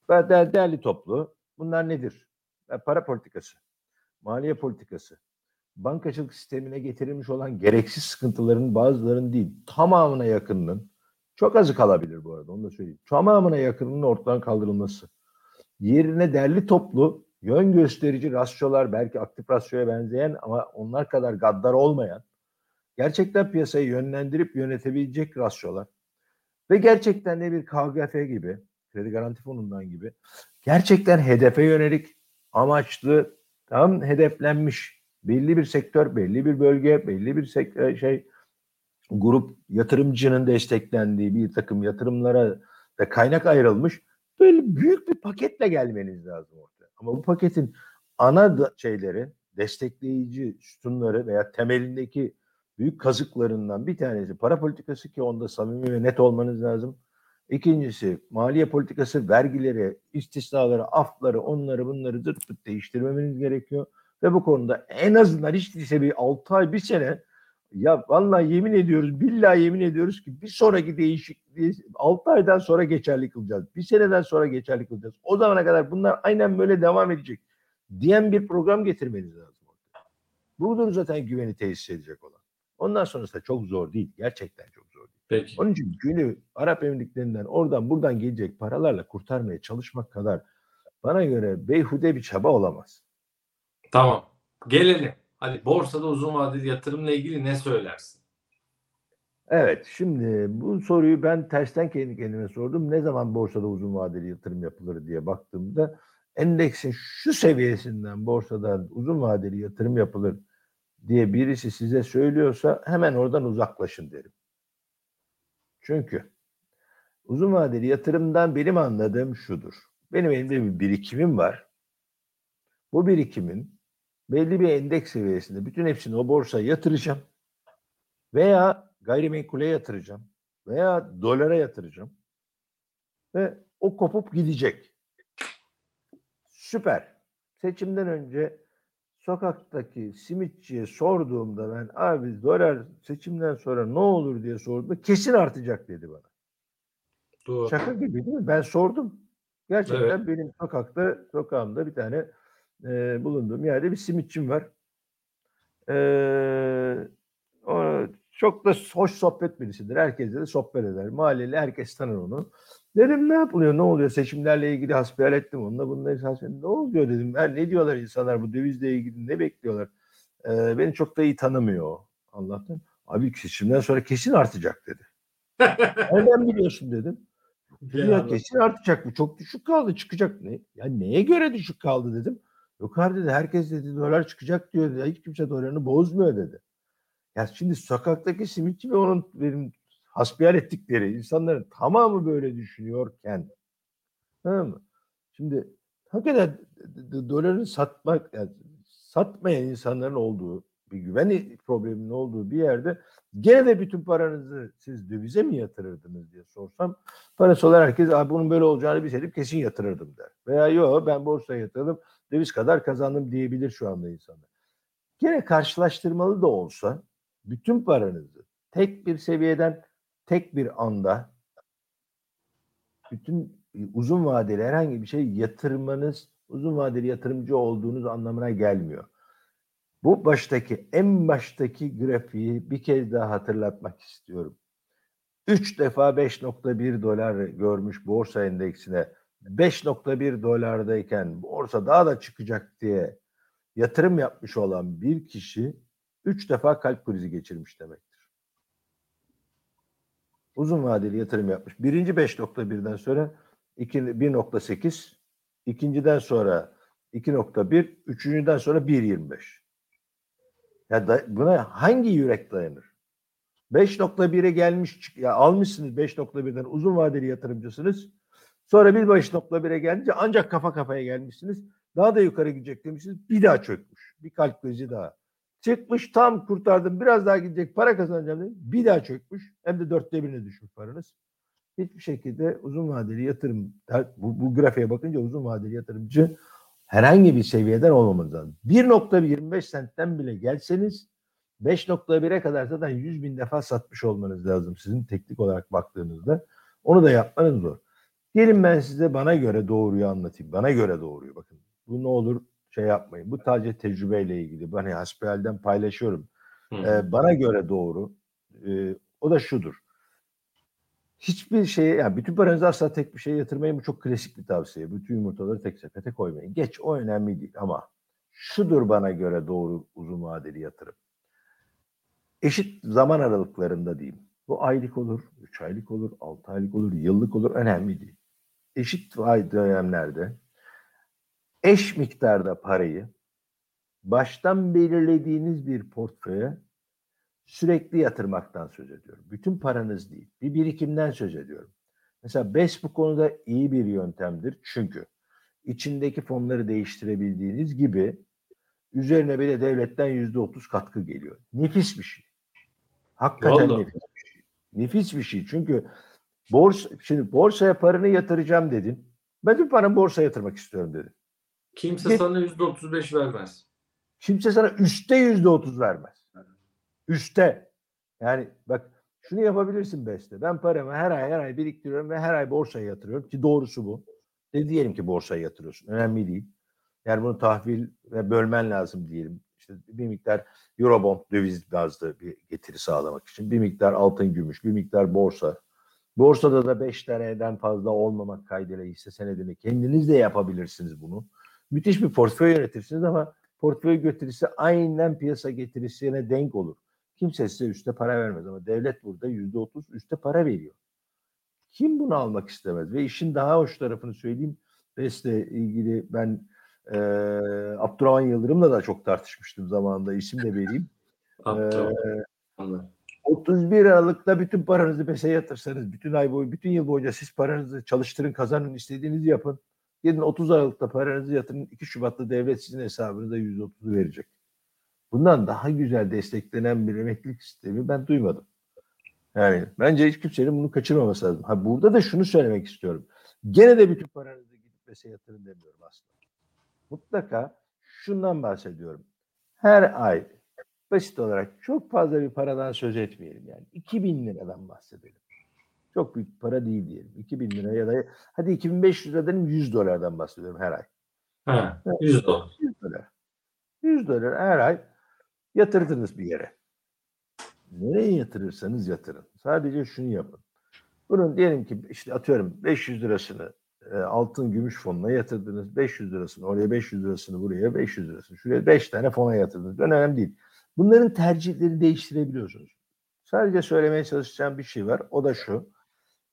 Değerli toplu. Bunlar nedir? E, Para politikası, maliye politikası, bankacılık sistemine getirilmiş olan gereksiz sıkıntıların bazılarının değil, tamamına yakınının çok azı kalabilir bu arada onu da söyleyeyim. Tamamına yakınının ortadan kaldırılması. Yerine derli toplu, yön gösterici rasyolar belki aktif rasyoya benzeyen ama onlar kadar gaddar olmayan gerçekten piyasayı yönlendirip yönetebilecek rasyolar ve gerçekten de bir KGF gibi, kredi garanti fonundan gibi gerçekten hedefe yönelik, amaçlı, tam hedeflenmiş belli bir sektör, belli bir bölge, belli bir sek- şey grup yatırımcının desteklendiği bir takım yatırımlara da kaynak ayrılmış böyle büyük bir paketle gelmeniz lazım ortaya. Ama bu paketin ana şeyleri, destekleyici sütunları veya temelindeki büyük kazıklarından bir tanesi para politikası ki onda samimi ve net olmanız lazım. İkincisi maliye politikası, vergileri, istisnaları, afları, onları bunları zırt pırt değiştirmemeniz gerekiyor. Ve bu konuda en azından hiç değilse bir 6 ay, bir sene ya vallahi yemin ediyoruz, billahi yemin ediyoruz ki bir sonraki değişikliği 6 aydan sonra geçerli kılacağız. Bir seneden sonra geçerli kılacağız. O zamana kadar bunlar aynen böyle devam edecek diyen bir program getirmeniz lazım. Budur zaten güveni tesis edecek olan. Ondan sonrası da çok zor değil. Gerçekten çok zor değil. Peki. Onun için günü Arap Emirlikleri'nden oradan buradan gelecek paralarla kurtarmaya çalışmak kadar bana göre beyhude bir çaba olamaz. Tamam. Gelelim. Hadi borsada uzun vadeli yatırımla ilgili ne söylersin? Evet, şimdi bu soruyu ben tersten kendi kendime sordum. Ne zaman borsada uzun vadeli yatırım yapılır diye baktığımda endeksin şu seviyesinden borsada uzun vadeli yatırım yapılır diye birisi size söylüyorsa hemen oradan uzaklaşın derim. Çünkü uzun vadeli yatırımdan benim anladığım şudur. Benim elimde bir birikimim var. Bu birikimin belli bir endeks seviyesinde bütün hepsini o borsaya yatıracağım. Veya gayrimenkule yatıracağım. Veya dolara yatıracağım. Ve o kopup gidecek. Süper. Seçimden önce sokaktaki simitçiye sorduğumda ben abi dolar seçimden sonra ne olur diye sorduğumda kesin artacak dedi bana. Doğru. Şaka gibi değil mi? Ben sordum. Gerçekten Evet. benim sokakta, sokağımda bir tane e, bulunduğum yerde bir simitçim var. E, o çok da hoş sohbet birisidir. Herkesle de sohbet eder. Mahalleli herkes tanır onu. Dedim ne yapılıyor, ne oluyor? Seçimlerle ilgili hasbihal ettim onunla. Bununla esas ne oluyor dedim. Ben ne diyorlar insanlar bu dövizle ilgili ne bekliyorlar? Ee, beni çok da iyi tanımıyor. Allah'tan. Abi seçimden sonra kesin artacak dedi. Nereden biliyorsun dedim. Ya, Ya, kesin artacak bu. Çok düşük kaldı çıkacak. Ne? Ya neye göre düşük kaldı dedim. Yok abi dedi herkes dedi dolar çıkacak diyor. dedi. Hiç kimse dolarını bozmuyor dedi. Ya şimdi sokaktaki simitçi ve onun benim hasbihal ettikleri insanların tamamı böyle düşünüyorken tamam mı? Şimdi hakikaten d- d- doları satmak yani satmayan insanların olduğu bir güven probleminin olduğu bir yerde gene de bütün paranızı siz dövize mi yatırırdınız diye sorsam parası olan herkes Abi bunun böyle olacağını bilseydim kesin yatırırdım der. Veya yok ben borsaya yatırdım döviz kadar kazandım diyebilir şu anda insanlar. Gene karşılaştırmalı da olsa bütün paranızı tek bir seviyeden tek bir anda bütün e, uzun vadeli herhangi bir şey yatırmanız uzun vadeli yatırımcı olduğunuz anlamına gelmiyor. Bu baştaki en baştaki grafiği bir kez daha hatırlatmak istiyorum. 3 defa 5.1 dolar görmüş borsa endeksine 5.1 dolardayken borsa daha da çıkacak diye yatırım yapmış olan bir kişi 3 defa kalp krizi geçirmiş demektir. Uzun vadeli yatırım yapmış. Birinci 5.1'den sonra iki- 1.8, ikinciden sonra 2.1, üçüncüden sonra 1.25. Ya da buna hangi yürek dayanır? 5.1'e gelmiş ya almışsınız 5.1'den uzun vadeli yatırımcısınız. Sonra bir 5.1'e gelince ancak kafa kafaya gelmişsiniz. Daha da yukarı gidecek demişsiniz. Bir daha çökmüş. Bir kalp krizi daha. Çıkmış tam kurtardım. Biraz daha gidecek para kazanacağım dedim. Bir daha çökmüş. Hem de dörtte birine düşmüş paranız. Hiçbir şekilde uzun vadeli yatırım bu, bu grafiğe bakınca uzun vadeli yatırımcı herhangi bir seviyeden olmamanız lazım. 1.25 sentten bile gelseniz 5.1'e kadar zaten 100 bin defa satmış olmanız lazım sizin teknik olarak baktığınızda. Onu da yapmanız zor. Gelin ben size bana göre doğruyu anlatayım. Bana göre doğruyu bakın. Bu ne olur şey yapmayın. Bu sadece tecrübeyle ilgili. Ben hasbihalden paylaşıyorum. Hı. Ee, bana göre doğru. Ee, o da şudur. Hiçbir şeye, yani bütün paranızı asla tek bir şeye yatırmayın. Bu çok klasik bir tavsiye. Bütün yumurtaları tek sepete koymayın. Geç o önemli değil ama şudur bana göre doğru uzun vadeli yatırım. Eşit zaman aralıklarında diyeyim. Bu aylık olur, 3 aylık olur, 6 aylık olur, yıllık olur önemli değil. Eşit dönemlerde eş miktarda parayı baştan belirlediğiniz bir portföye sürekli yatırmaktan söz ediyorum. Bütün paranız değil. Bir birikimden söz ediyorum. Mesela BES bu konuda iyi bir yöntemdir. Çünkü içindeki fonları değiştirebildiğiniz gibi üzerine bir de devletten yüzde otuz katkı geliyor. Nefis bir şey. Hakikaten Vallahi. nefis bir şey. Nefis bir şey. Çünkü borsa, şimdi borsaya paranı yatıracağım dedin. Ben bir paramı borsaya yatırmak istiyorum dedin. Kimse Ge- sana %35 vermez. Kimse sana üstte yüzde otuz vermez. Üste. Yani bak şunu yapabilirsin Beste. Ben paramı her ay her ay biriktiriyorum ve her ay borsaya yatırıyorum ki doğrusu bu. De diyelim ki borsaya yatırıyorsun. Önemli değil. Yani bunu tahvil ve bölmen lazım diyelim. İşte bir miktar Eurobond döviz bazlı bir getiri sağlamak için. Bir miktar altın gümüş, bir miktar borsa. Borsada da 5 taneden fazla olmamak kaydıyla hisse senedini kendiniz de yapabilirsiniz bunu. Müthiş bir portföy yönetirsiniz ama portföy getirisi aynen piyasa getirisine denk olur. Kimse size üstte para vermez ama devlet burada yüzde otuz üstte para veriyor. Kim bunu almak istemez? Ve işin daha hoş tarafını söyleyeyim. BES'le ilgili ben e, Abdurrahman Yıldırım'la da çok tartışmıştım zamanında. İsim de vereyim. Aptal. Ee, Anladım. 31 Aralık'ta bütün paranızı BES'e yatırsanız, bütün ay boyu, bütün yıl boyunca siz paranızı çalıştırın, kazanın, istediğinizi yapın. Gidin 30 Aralık'ta paranızı yatırın. 2 Şubat'ta devlet sizin hesabınıza %30'u verecek. Bundan daha güzel desteklenen bir emeklilik sistemi ben duymadım. Yani bence hiç kimsenin bunu kaçırmaması lazım. Ha burada da şunu söylemek istiyorum. Gene de bütün paranızı gidip BES'e yatırın demiyorum aslında. Mutlaka şundan bahsediyorum. Her ay basit olarak çok fazla bir paradan söz etmeyelim yani. 2000 liradan bahsedelim. Çok büyük para değil diyelim. 2000 lira ya da hadi 2500 liradan 100 dolardan bahsediyorum her ay. Ha, 100 dolar. 100 dolar. 100 dolar her ay yatırdınız bir yere. nereye yatırırsanız yatırın. Sadece şunu yapın. Bunun diyelim ki işte atıyorum 500 lirasını e, altın gümüş fonuna yatırdınız. 500 lirasını oraya 500 lirasını buraya 500 lirasını şuraya 5 tane fona yatırdınız. Önemli değil. Bunların tercihleri değiştirebiliyorsunuz. Sadece söylemeye çalışacağım bir şey var. O da şu.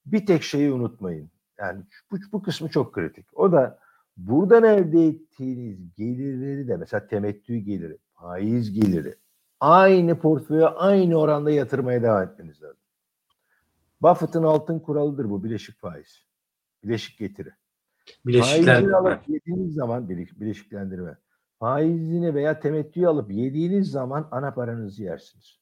Bir tek şeyi unutmayın. Yani bu, bu kısmı çok kritik. O da buradan elde ettiğiniz gelirleri de mesela temettü geliri, faiz geliri aynı portföye aynı oranda yatırmaya devam etmeniz lazım. Buffett'ın altın kuralıdır bu bileşik faiz. Bileşik getiri. Bileşiklendirme. alıp yediğiniz zaman bile- bileşiklendirme. Faizini veya temettüyü alıp yediğiniz zaman ana paranızı yersiniz.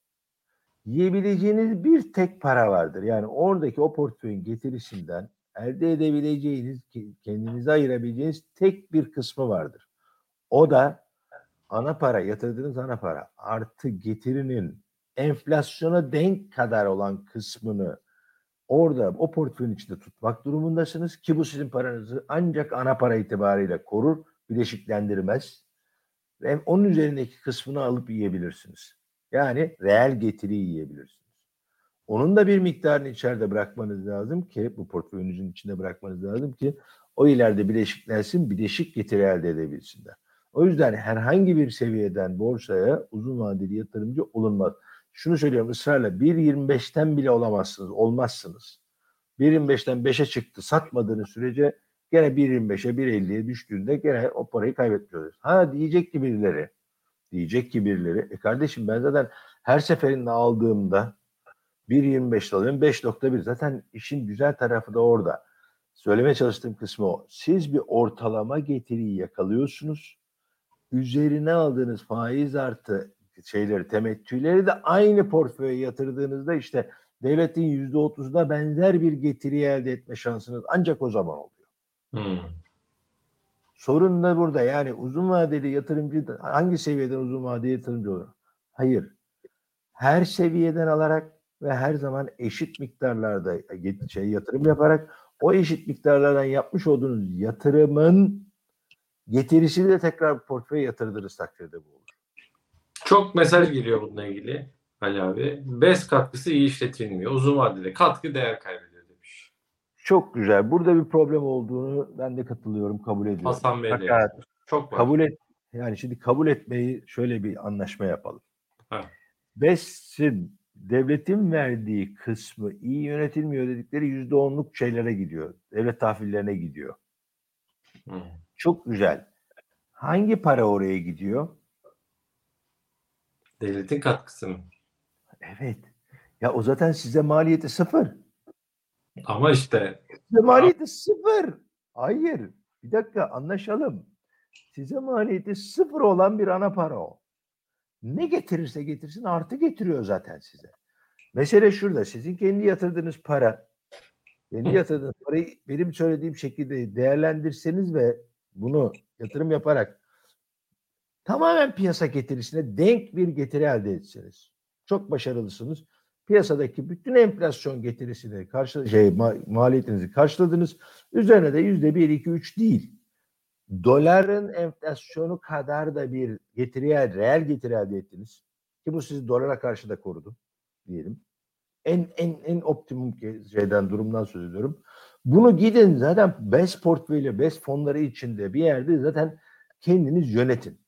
Yiyebileceğiniz bir tek para vardır. Yani oradaki o portföyün getirisinden elde edebileceğiniz, kendinize ayırabileceğiniz tek bir kısmı vardır. O da ana para, yatırdığınız ana para artı getirinin enflasyona denk kadar olan kısmını orada o portföyün içinde tutmak durumundasınız ki bu sizin paranızı ancak ana para itibariyle korur, bileşiklendirmez. Ve onun üzerindeki kısmını alıp yiyebilirsiniz. Yani reel getiriyi yiyebilirsiniz. Onun da bir miktarını içeride bırakmanız lazım ki bu portföyünüzün içinde bırakmanız lazım ki o ileride bileşiklensin, bileşik getiri elde edebilsinler. O yüzden herhangi bir seviyeden borsaya uzun vadeli yatırımcı olunmaz. Şunu söylüyorum ısrarla 1.25'ten bile olamazsınız, olmazsınız. 1.25'ten 5'e çıktı satmadığınız sürece gene 1.25'e 1.50'ye düştüğünde gene o parayı kaybetmiyoruz. Ha diyecek ki birileri, diyecek ki birileri, e kardeşim ben zaten her seferinde aldığımda 1.25 alıyorum 5.1 zaten işin güzel tarafı da orada. Söylemeye çalıştığım kısmı o. Siz bir ortalama getiriyi yakalıyorsunuz. Üzerine aldığınız faiz artı şeyleri, temettüleri de aynı portföye yatırdığınızda işte devletin yüzde otuzuna benzer bir getiri elde etme şansınız ancak o zaman oluyor. Hmm. Sorun da burada yani uzun vadeli yatırımcı hangi seviyeden uzun vadeli yatırımcı olur? Hayır. Her seviyeden alarak ve her zaman eşit miktarlarda şey yatırım yaparak o eşit miktarlardan yapmış olduğunuz yatırımın getirisini de tekrar portföye yatırdığınız takdirde bu olur. Çok mesaj geliyor bununla ilgili Ali abi. BES katkısı iyi işletilmiyor. Uzun vadede katkı değer kaybediyor. Çok güzel. Burada bir problem olduğunu ben de katılıyorum, kabul ediyorum. Hasan Bey Fakat. Çok var. kabul et yani şimdi kabul etmeyi şöyle bir anlaşma yapalım. Ha. BES'in devletin verdiği kısmı iyi yönetilmiyor dedikleri yüzde onluk şeylere gidiyor. Devlet tahvillerine gidiyor. Hmm. Çok güzel. Hangi para oraya gidiyor? Devletin katkısı mı? Evet. Ya o zaten size maliyeti sıfır. Ama işte Size maliyeti sıfır. Hayır. Bir dakika anlaşalım. Size maliyeti sıfır olan bir ana para o. Ne getirirse getirsin artı getiriyor zaten size. Mesele şurada. Sizin kendi yatırdığınız para, kendi yatırdığınız parayı benim söylediğim şekilde değerlendirseniz ve bunu yatırım yaparak tamamen piyasa getirisine denk bir getiri elde etseniz çok başarılısınız. Piyasadaki bütün enflasyon getirisini karşı şey ma- maliyetinizi karşıladınız. Üzerine de yüzde bir, iki, üç değil. Doların enflasyonu kadar da bir getiriye, reel getiri elde ettiniz. Ki bu sizi dolara karşı da korudu diyelim. En en en optimum şeyden durumdan söz ediyorum. Bunu gidin zaten BES portföyü, BES fonları içinde bir yerde zaten kendiniz yönetin.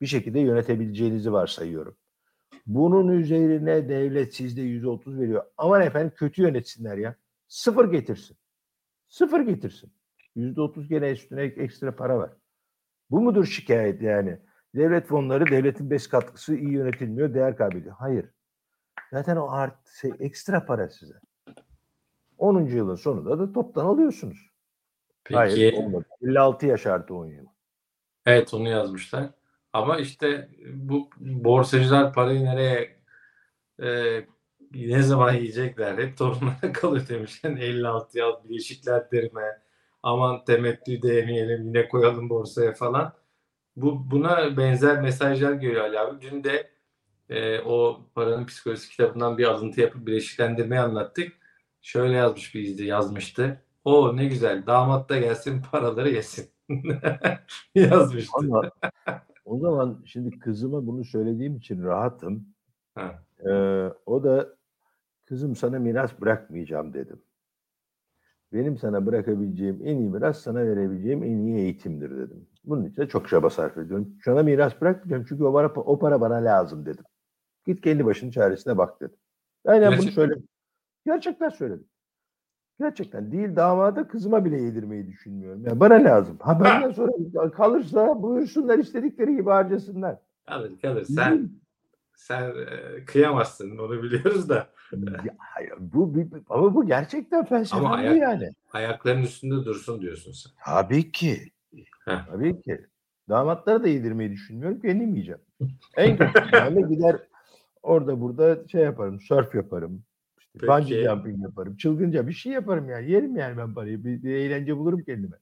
Bir şekilde yönetebileceğinizi varsayıyorum. Bunun üzerine devlet sizde yüzde otuz veriyor. Aman efendim kötü yönetsinler ya. Sıfır getirsin. Sıfır getirsin. Yüzde otuz gene üstüne ek- ekstra para var. Bu mudur şikayet yani? Devlet fonları, devletin bes katkısı iyi yönetilmiyor, değer kaybediyor. Hayır. Zaten o art, şey, ekstra para size. 10. yılın sonunda da toptan alıyorsunuz. peki Hayır olmadı. 56 yaş artı 10 yıl. evet onu yazmışlar. Ama işte bu borsacılar parayı nereye e, ne zaman yiyecekler? Hep torunlara kalıyor demişler. 56 yıl bileşiklendirme aman temettü de yemeyelim yine koyalım borsaya falan. Bu buna benzer mesajlar geliyor Ali abi. Dün de e, o paranın psikolojisi kitabından bir alıntı yapıp bileşiklendirmeyi anlattık. Şöyle yazmış bir izli yazmıştı. O ne güzel damat da gelsin paraları yesin. yazmıştı. Ama o zaman şimdi kızıma bunu söylediğim için rahatım. Ha. Ee, o da kızım sana miras bırakmayacağım dedim. Benim sana bırakabileceğim en iyi miras sana verebileceğim en iyi eğitimdir dedim. Bunun için de çok çaba sarf ediyorum. Sana miras bırakmayacağım çünkü o, bana, o para bana lazım dedim. Git kendi başının çaresine bak dedim. Aynen bunu Gerçekten. söyledim. Gerçekten söyledim. Gerçekten değil damada kızıma bile yedirmeyi düşünmüyorum. Yani bana lazım. Ha benden sonra kalırsa buyursunlar istedikleri gibi harcasınlar. Kalır kalır. Sen sen e, kıyamazsın onu biliyoruz da. Ya, bu, bir- ama bu gerçekten felsefe Ama bu ayak- yani. Ayaklarının üstünde dursun diyorsun sen. Tabii ki. Heh. Tabii ki. Damatlara da yedirmeyi düşünmüyorum. Kendim yiyeceğim. En kötü ihtimalle gider orada burada şey yaparım. Surf yaparım. Peki. bungee jumping yaparım. Çılgınca bir şey yaparım yani. Yerim yani ben parayı. Bir, bir eğlence bulurum kendime.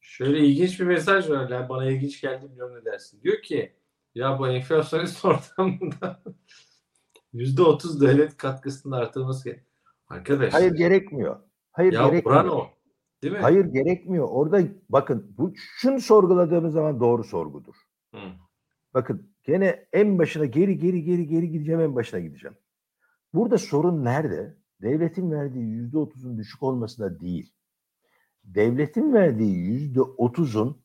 Şöyle ilginç bir mesaj var. Yani bana ilginç geldi bilmiyorum ne dersin. Diyor ki ya bu enflasyonist ortamında %30 devlet katkısının artırılması gerek. Arkadaşlar Hayır gerekmiyor. Hayır ya gerekmiyor. buran o. Değil mi? Hayır gerekmiyor. Orada bakın bu şunu sorguladığımız zaman doğru sorgudur. Hı. Bakın gene en başına geri geri geri geri gideceğim en başına gideceğim. Burada sorun nerede? Devletin verdiği yüzde otuzun düşük olmasında değil. Devletin verdiği yüzde otuzun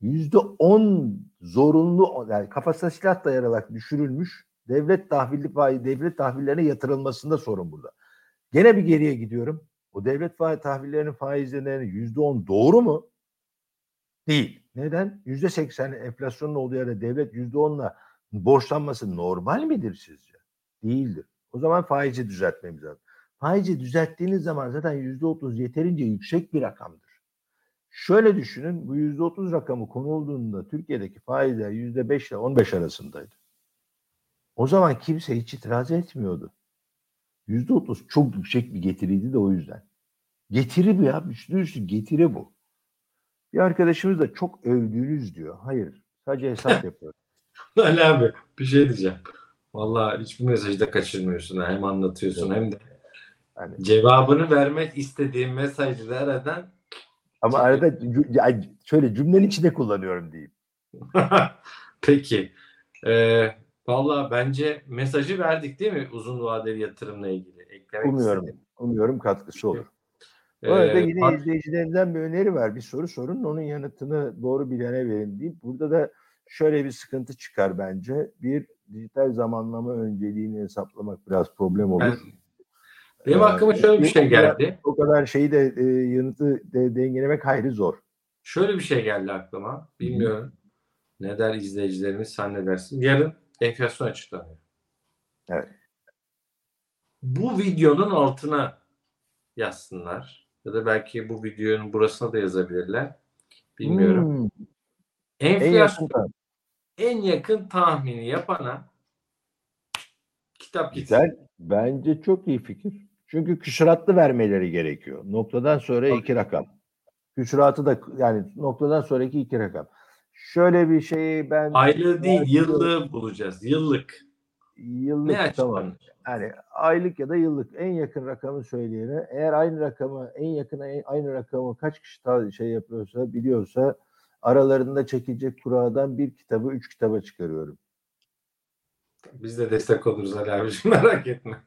yüzde on zorunlu yani kafasına silah dayanarak düşürülmüş devlet tahvilli faiz devlet tahvillerine yatırılmasında sorun burada. Gene bir geriye gidiyorum. O devlet faiz tahvillerinin faizlerinin yüzde on doğru mu? Değil. Neden? Yüzde seksen enflasyonun olduğu yerde devlet yüzde onla borçlanması normal midir sizce? Değildir. O zaman faizi düzeltmemiz lazım. Faizi düzelttiğiniz zaman zaten yüzde otuz yeterince yüksek bir rakamdır. Şöyle düşünün bu yüzde otuz rakamı konulduğunda Türkiye'deki faizler yüzde beş ile on beş arasındaydı. O zaman kimse hiç itiraz etmiyordu. Yüzde otuz çok yüksek bir getiriydi de o yüzden. Getiri bu ya. Üstü üstü getiri bu. Bir arkadaşımız da çok övdüğünüz diyor. Hayır. Sadece hesap yapıyor. Ali abi bir şey diyeceğim. Vallahi hiçbir mesajı da kaçırmıyorsun. Hem anlatıyorsun hem de Yani, cevabını vermek istediğim mesajlardan ama arada cü- ya şöyle cümlenin içinde kullanıyorum diyeyim. Peki. Ee, Valla bence mesajı verdik değil mi uzun vadeli yatırımla ilgili? Eklemek Umuyorum. istediğim. Umuyorum katkısı olur. Ee, Bu arada yine bak- izleyicilerimden bir öneri var. Bir soru sorun onun yanıtını doğru bilene verin deyip burada da şöyle bir sıkıntı çıkar bence. Bir dijital zamanlama önceliğini hesaplamak biraz problem olur. Ben- benim Ee, aklıma şöyle bir şey geldi. O kadar şeyi de e, yanıtı de, dengelemek hayli zor. Şöyle bir şey geldi aklıma. Bilmiyorum. Ne der izleyicilerimiz sen ne dersin? Yarın enflasyon açıklanıyor. Evet. Bu videonun altına yazsınlar. Ya da belki bu videonun burasına da yazabilirler. Bilmiyorum. Hmm, en Enflasyon yakın en yakın tahmini yapana kitap gitsin. Güzel. Bence çok iyi fikir. Çünkü küsuratlı vermeleri gerekiyor. Noktadan sonra Tabii. iki rakam. Küsuratı da yani noktadan sonraki iki rakam. Şöyle bir şeyi ben Aylığı değil, yıllığı bulacağız. Yıllık. yıllık Ne tamam. Yani aylık ya da yıllık en yakın rakamı söyleyene eğer aynı rakamı en yakın en- aynı rakamı kaç kişi şey yapıyorsa biliyorsa aralarında çekilecek kuradan bir kitabı üç kitaba çıkarıyorum. Biz de destek oluruz Ali abiciğim merak etme.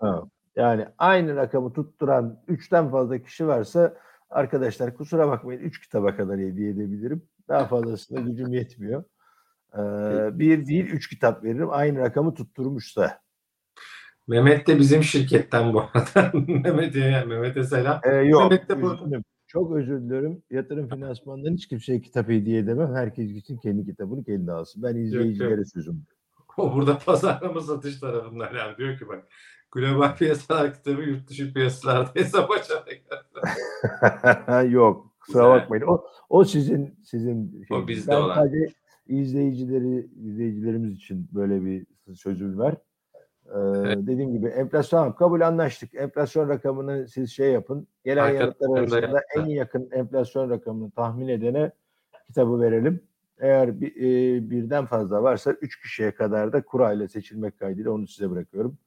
Yani aynı rakamı tutturan üçten fazla kişi varsa arkadaşlar kusura bakmayın üç kitaba kadar hediye edebilirim. Daha fazlasına gücüm yetmiyor. Ee, bir değil üç kitap veririm aynı rakamı tutturmuşsa. Mehmet de bizim şirketten bu arada. Mehmet'e Mehmet'e selam. Ee, yok Mehmet de bu- üzgünüm. Çok özür dilerim. Yatırım finansmanından hiç kimseye kitap hediye edemem. Herkes için kendi kitabını kendi alsın. Ben izleyicilere sözüm. O burada pazarlama satış tarafından yani diyor ki bak global piyasalar kitabı yurt dışı piyasalarda hesap açarak. Yok. Kusura bakmayın. O, o sizin sizin O bizde ben olan. sadece izleyicileri izleyicilerimiz için böyle bir sözüm var. Ee, Evet. Dediğim gibi enflasyon kabul anlaştık. Enflasyon rakamını siz şey yapın. Gelen Arkadaşlar yanıtlar da arasında yaptı. en yakın enflasyon rakamını tahmin edene kitabı verelim. Eğer bir, e, birden fazla varsa üç kişiye kadar da kura ile seçilmek kaydıyla onu size bırakıyorum.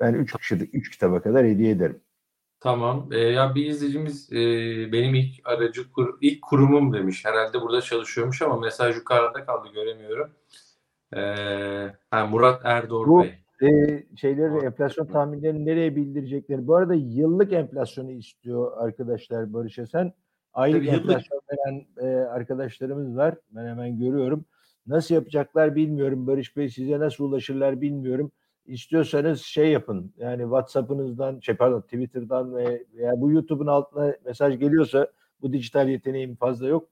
Ben üç kişi üç kitaba kadar hediye ederim. Tamam. Ee, ya bir izleyicimiz e, benim ilk aracı kur, ilk kurumum demiş. Herhalde burada çalışıyormuş ama mesaj yukarıda kaldı göremiyorum. Ee, ha, Murat Erdoğan Bey. E, şeyleri enflasyon tahminlerini nereye bildirecekleri. Bu arada yıllık enflasyonu istiyor arkadaşlar Barış Esen. Aylık Tabii enflasyon veren e, arkadaşlarımız var. Ben hemen görüyorum. Nasıl yapacaklar bilmiyorum. Barış Bey size nasıl ulaşırlar bilmiyorum. İstiyorsanız şey yapın. Yani WhatsApp'ınızdan, şey pardon Twitter'dan ve veya bu YouTube'un altına mesaj geliyorsa bu dijital yeteneğim fazla yok.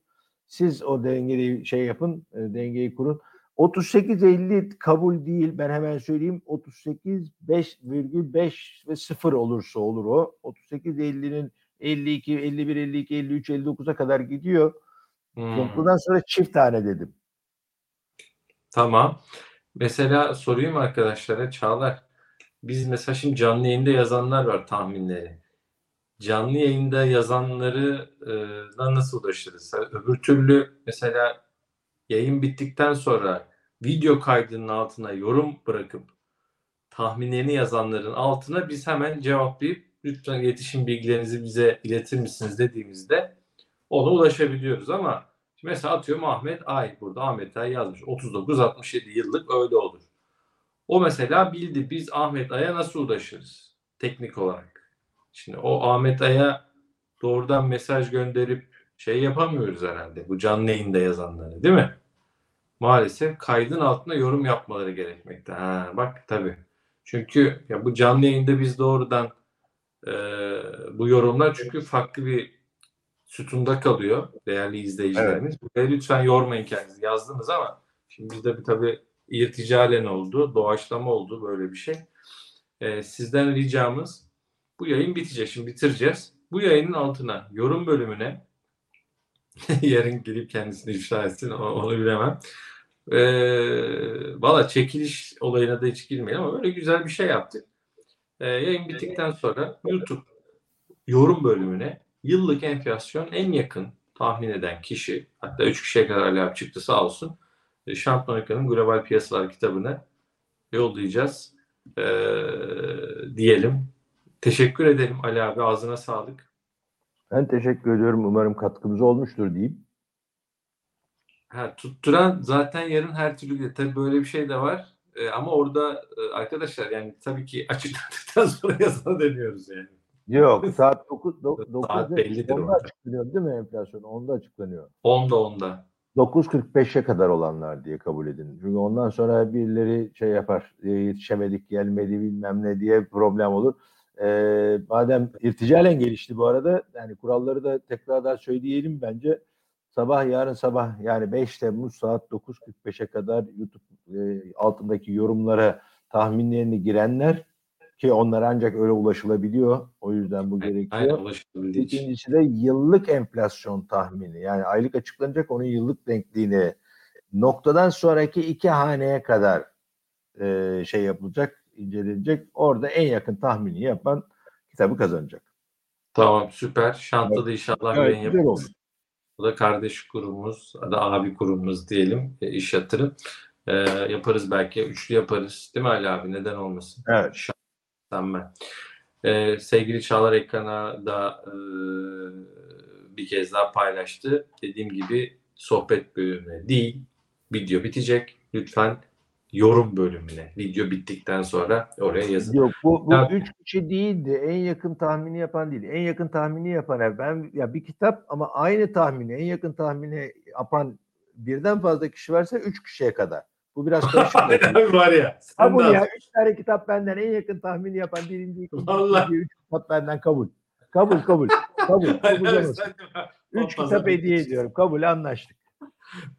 Siz o dengeyi şey yapın, e, dengeyi kurun. 38.50 kabul değil. Ben hemen söyleyeyim. 38 5,5 ve 0 olursa olur o. 38.50'nin 52, 51, 52, 53, 59'a kadar gidiyor. Hmm. Sonra çift tane dedim. Tamam. Mesela sorayım arkadaşlara Çağlar. Biz mesela şimdi canlı yayında yazanlar var tahminleri. Canlı yayında yazanları e, nasıl ulaşırız? Öbür türlü mesela yayın bittikten sonra video kaydının altına yorum bırakıp tahminlerini yazanların altına biz hemen cevaplayıp lütfen iletişim bilgilerinizi bize iletir misiniz dediğimizde ona ulaşabiliyoruz ama mesela atıyorum Ahmet Ay burada Ahmet Ay yazmış 39-67 yıllık öyle olur. O mesela bildi biz Ahmet Ay'a nasıl ulaşırız teknik olarak. Şimdi o Ahmet Ay'a doğrudan mesaj gönderip şey yapamıyoruz herhalde bu canlı yayında yazanları değil mi? Maalesef kaydın altına yorum yapmaları gerekmekte. Ha, bak tabii. Çünkü ya bu canlı yayında biz doğrudan e, bu yorumlar çünkü farklı bir sütunda kalıyor değerli izleyicilerimiz. Ve lütfen yormayın kendinizi. Yazdınız ama şimdi bizde bir tabii irticalen oldu, doğaçlama oldu böyle bir şey. E, sizden ricamız bu yayın bitecek. Şimdi bitireceğiz. Bu yayının altına yorum bölümüne yarın gelip kendisini ifşa etsin onu bilemem. Ee, Valla çekiliş olayına da hiç girmeyelim ama böyle güzel bir şey yaptık. Ee, yayın bittikten sonra YouTube yorum bölümüne yıllık enflasyon en yakın tahmin eden kişi hatta 3 kişiye kadar abi çıktı sağ olsun. E, Şampiyonika'nın global piyasalar kitabını yollayacağız ee, diyelim. Teşekkür ederim Ali abi ağzına sağlık. Ben teşekkür ediyorum. Umarım katkımız olmuştur diyeyim. Ha, tutturan zaten yarın her türlü tabii böyle bir şey de var. Ee, ama orada e, arkadaşlar yani tabii ki açıkladıktan sonra yazana deniyoruz yani. Yok saat 9 9 Saat bellidir onda açıklanıyor değil mi enflasyon? Onda açıklanıyor. Onda onda. 9.45'e kadar olanlar diye kabul edin. Çünkü ondan sonra birileri şey yapar. e, Yetişemedik gelmedi bilmem ne diye problem olur. Ee, madem irticalen gelişti bu arada yani kuralları da tekrardan söyleyelim bence. Sabah yarın sabah yani 5 Temmuz saat 9.45'e kadar YouTube e, altındaki yorumlara tahminlerini girenler ki onlara ancak öyle ulaşılabiliyor. O yüzden bu Aynen gerekiyor. için. İkincisi de yıllık enflasyon tahmini. Yani aylık açıklanacak onun yıllık denkliğini noktadan sonraki iki haneye kadar e, şey yapılacak, incelenecek. Orada en yakın tahmini yapan kitabı kazanacak. Tamam süper. Şantlı da inşallah Evet, yayın yaparız. Bu da kardeş kurumumuz, da abi kurumumuz diyelim. E, iş yatırım. E, yaparız belki. Üçlü yaparız. Değil mi Ali abi? Neden olmasın? Evet. Şahsen ben. E, sevgili Çağlar ekrana da e, bir kez daha paylaştı. Dediğim gibi sohbet bölümüne değil, video bitecek. Lütfen yorum bölümüne, video bittikten sonra oraya yazın. Yok bu, bu Ya- üç kişi değildi. En yakın tahmini yapan değil. En yakın tahmini yapan ben ya bir kitap ama aynı tahmini en yakın tahmini yapan birden fazla kişi varsa üç kişiye kadar. Bu biraz karışık. Abi var ya. Kabul de ya. Üç tane kitap benden en yakın tahmini yapan birinci, ikinci, Vallahi. üçüncü, üç kitap benden kabul. Kabul kabul. Kabul. Kabul de- Üç kitap hediye ediyorum. Kabul anlaştık.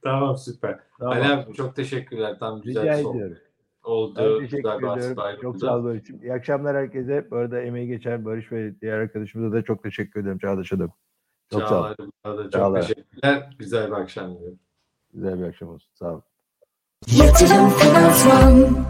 Tamam süper. Tamam. Ali abi çok teşekkürler. Tam güzel Rica sohbet ediyorum. oldu. Ben teşekkür güzel ediyorum. Çok sağ ol Barış'ım. İyi akşamlar herkese. Bu arada emeği geçen Barış ve diğer arkadaşımıza da çok teşekkür ederim. Çağdaş'a da. Çok sağ ol. Çağlar'a buna da çok Çağlar. teşekkürler. Güzel bir akşam diliyorum. Güzel bir akşam olsun. Sağ ol. Yatırım Finansman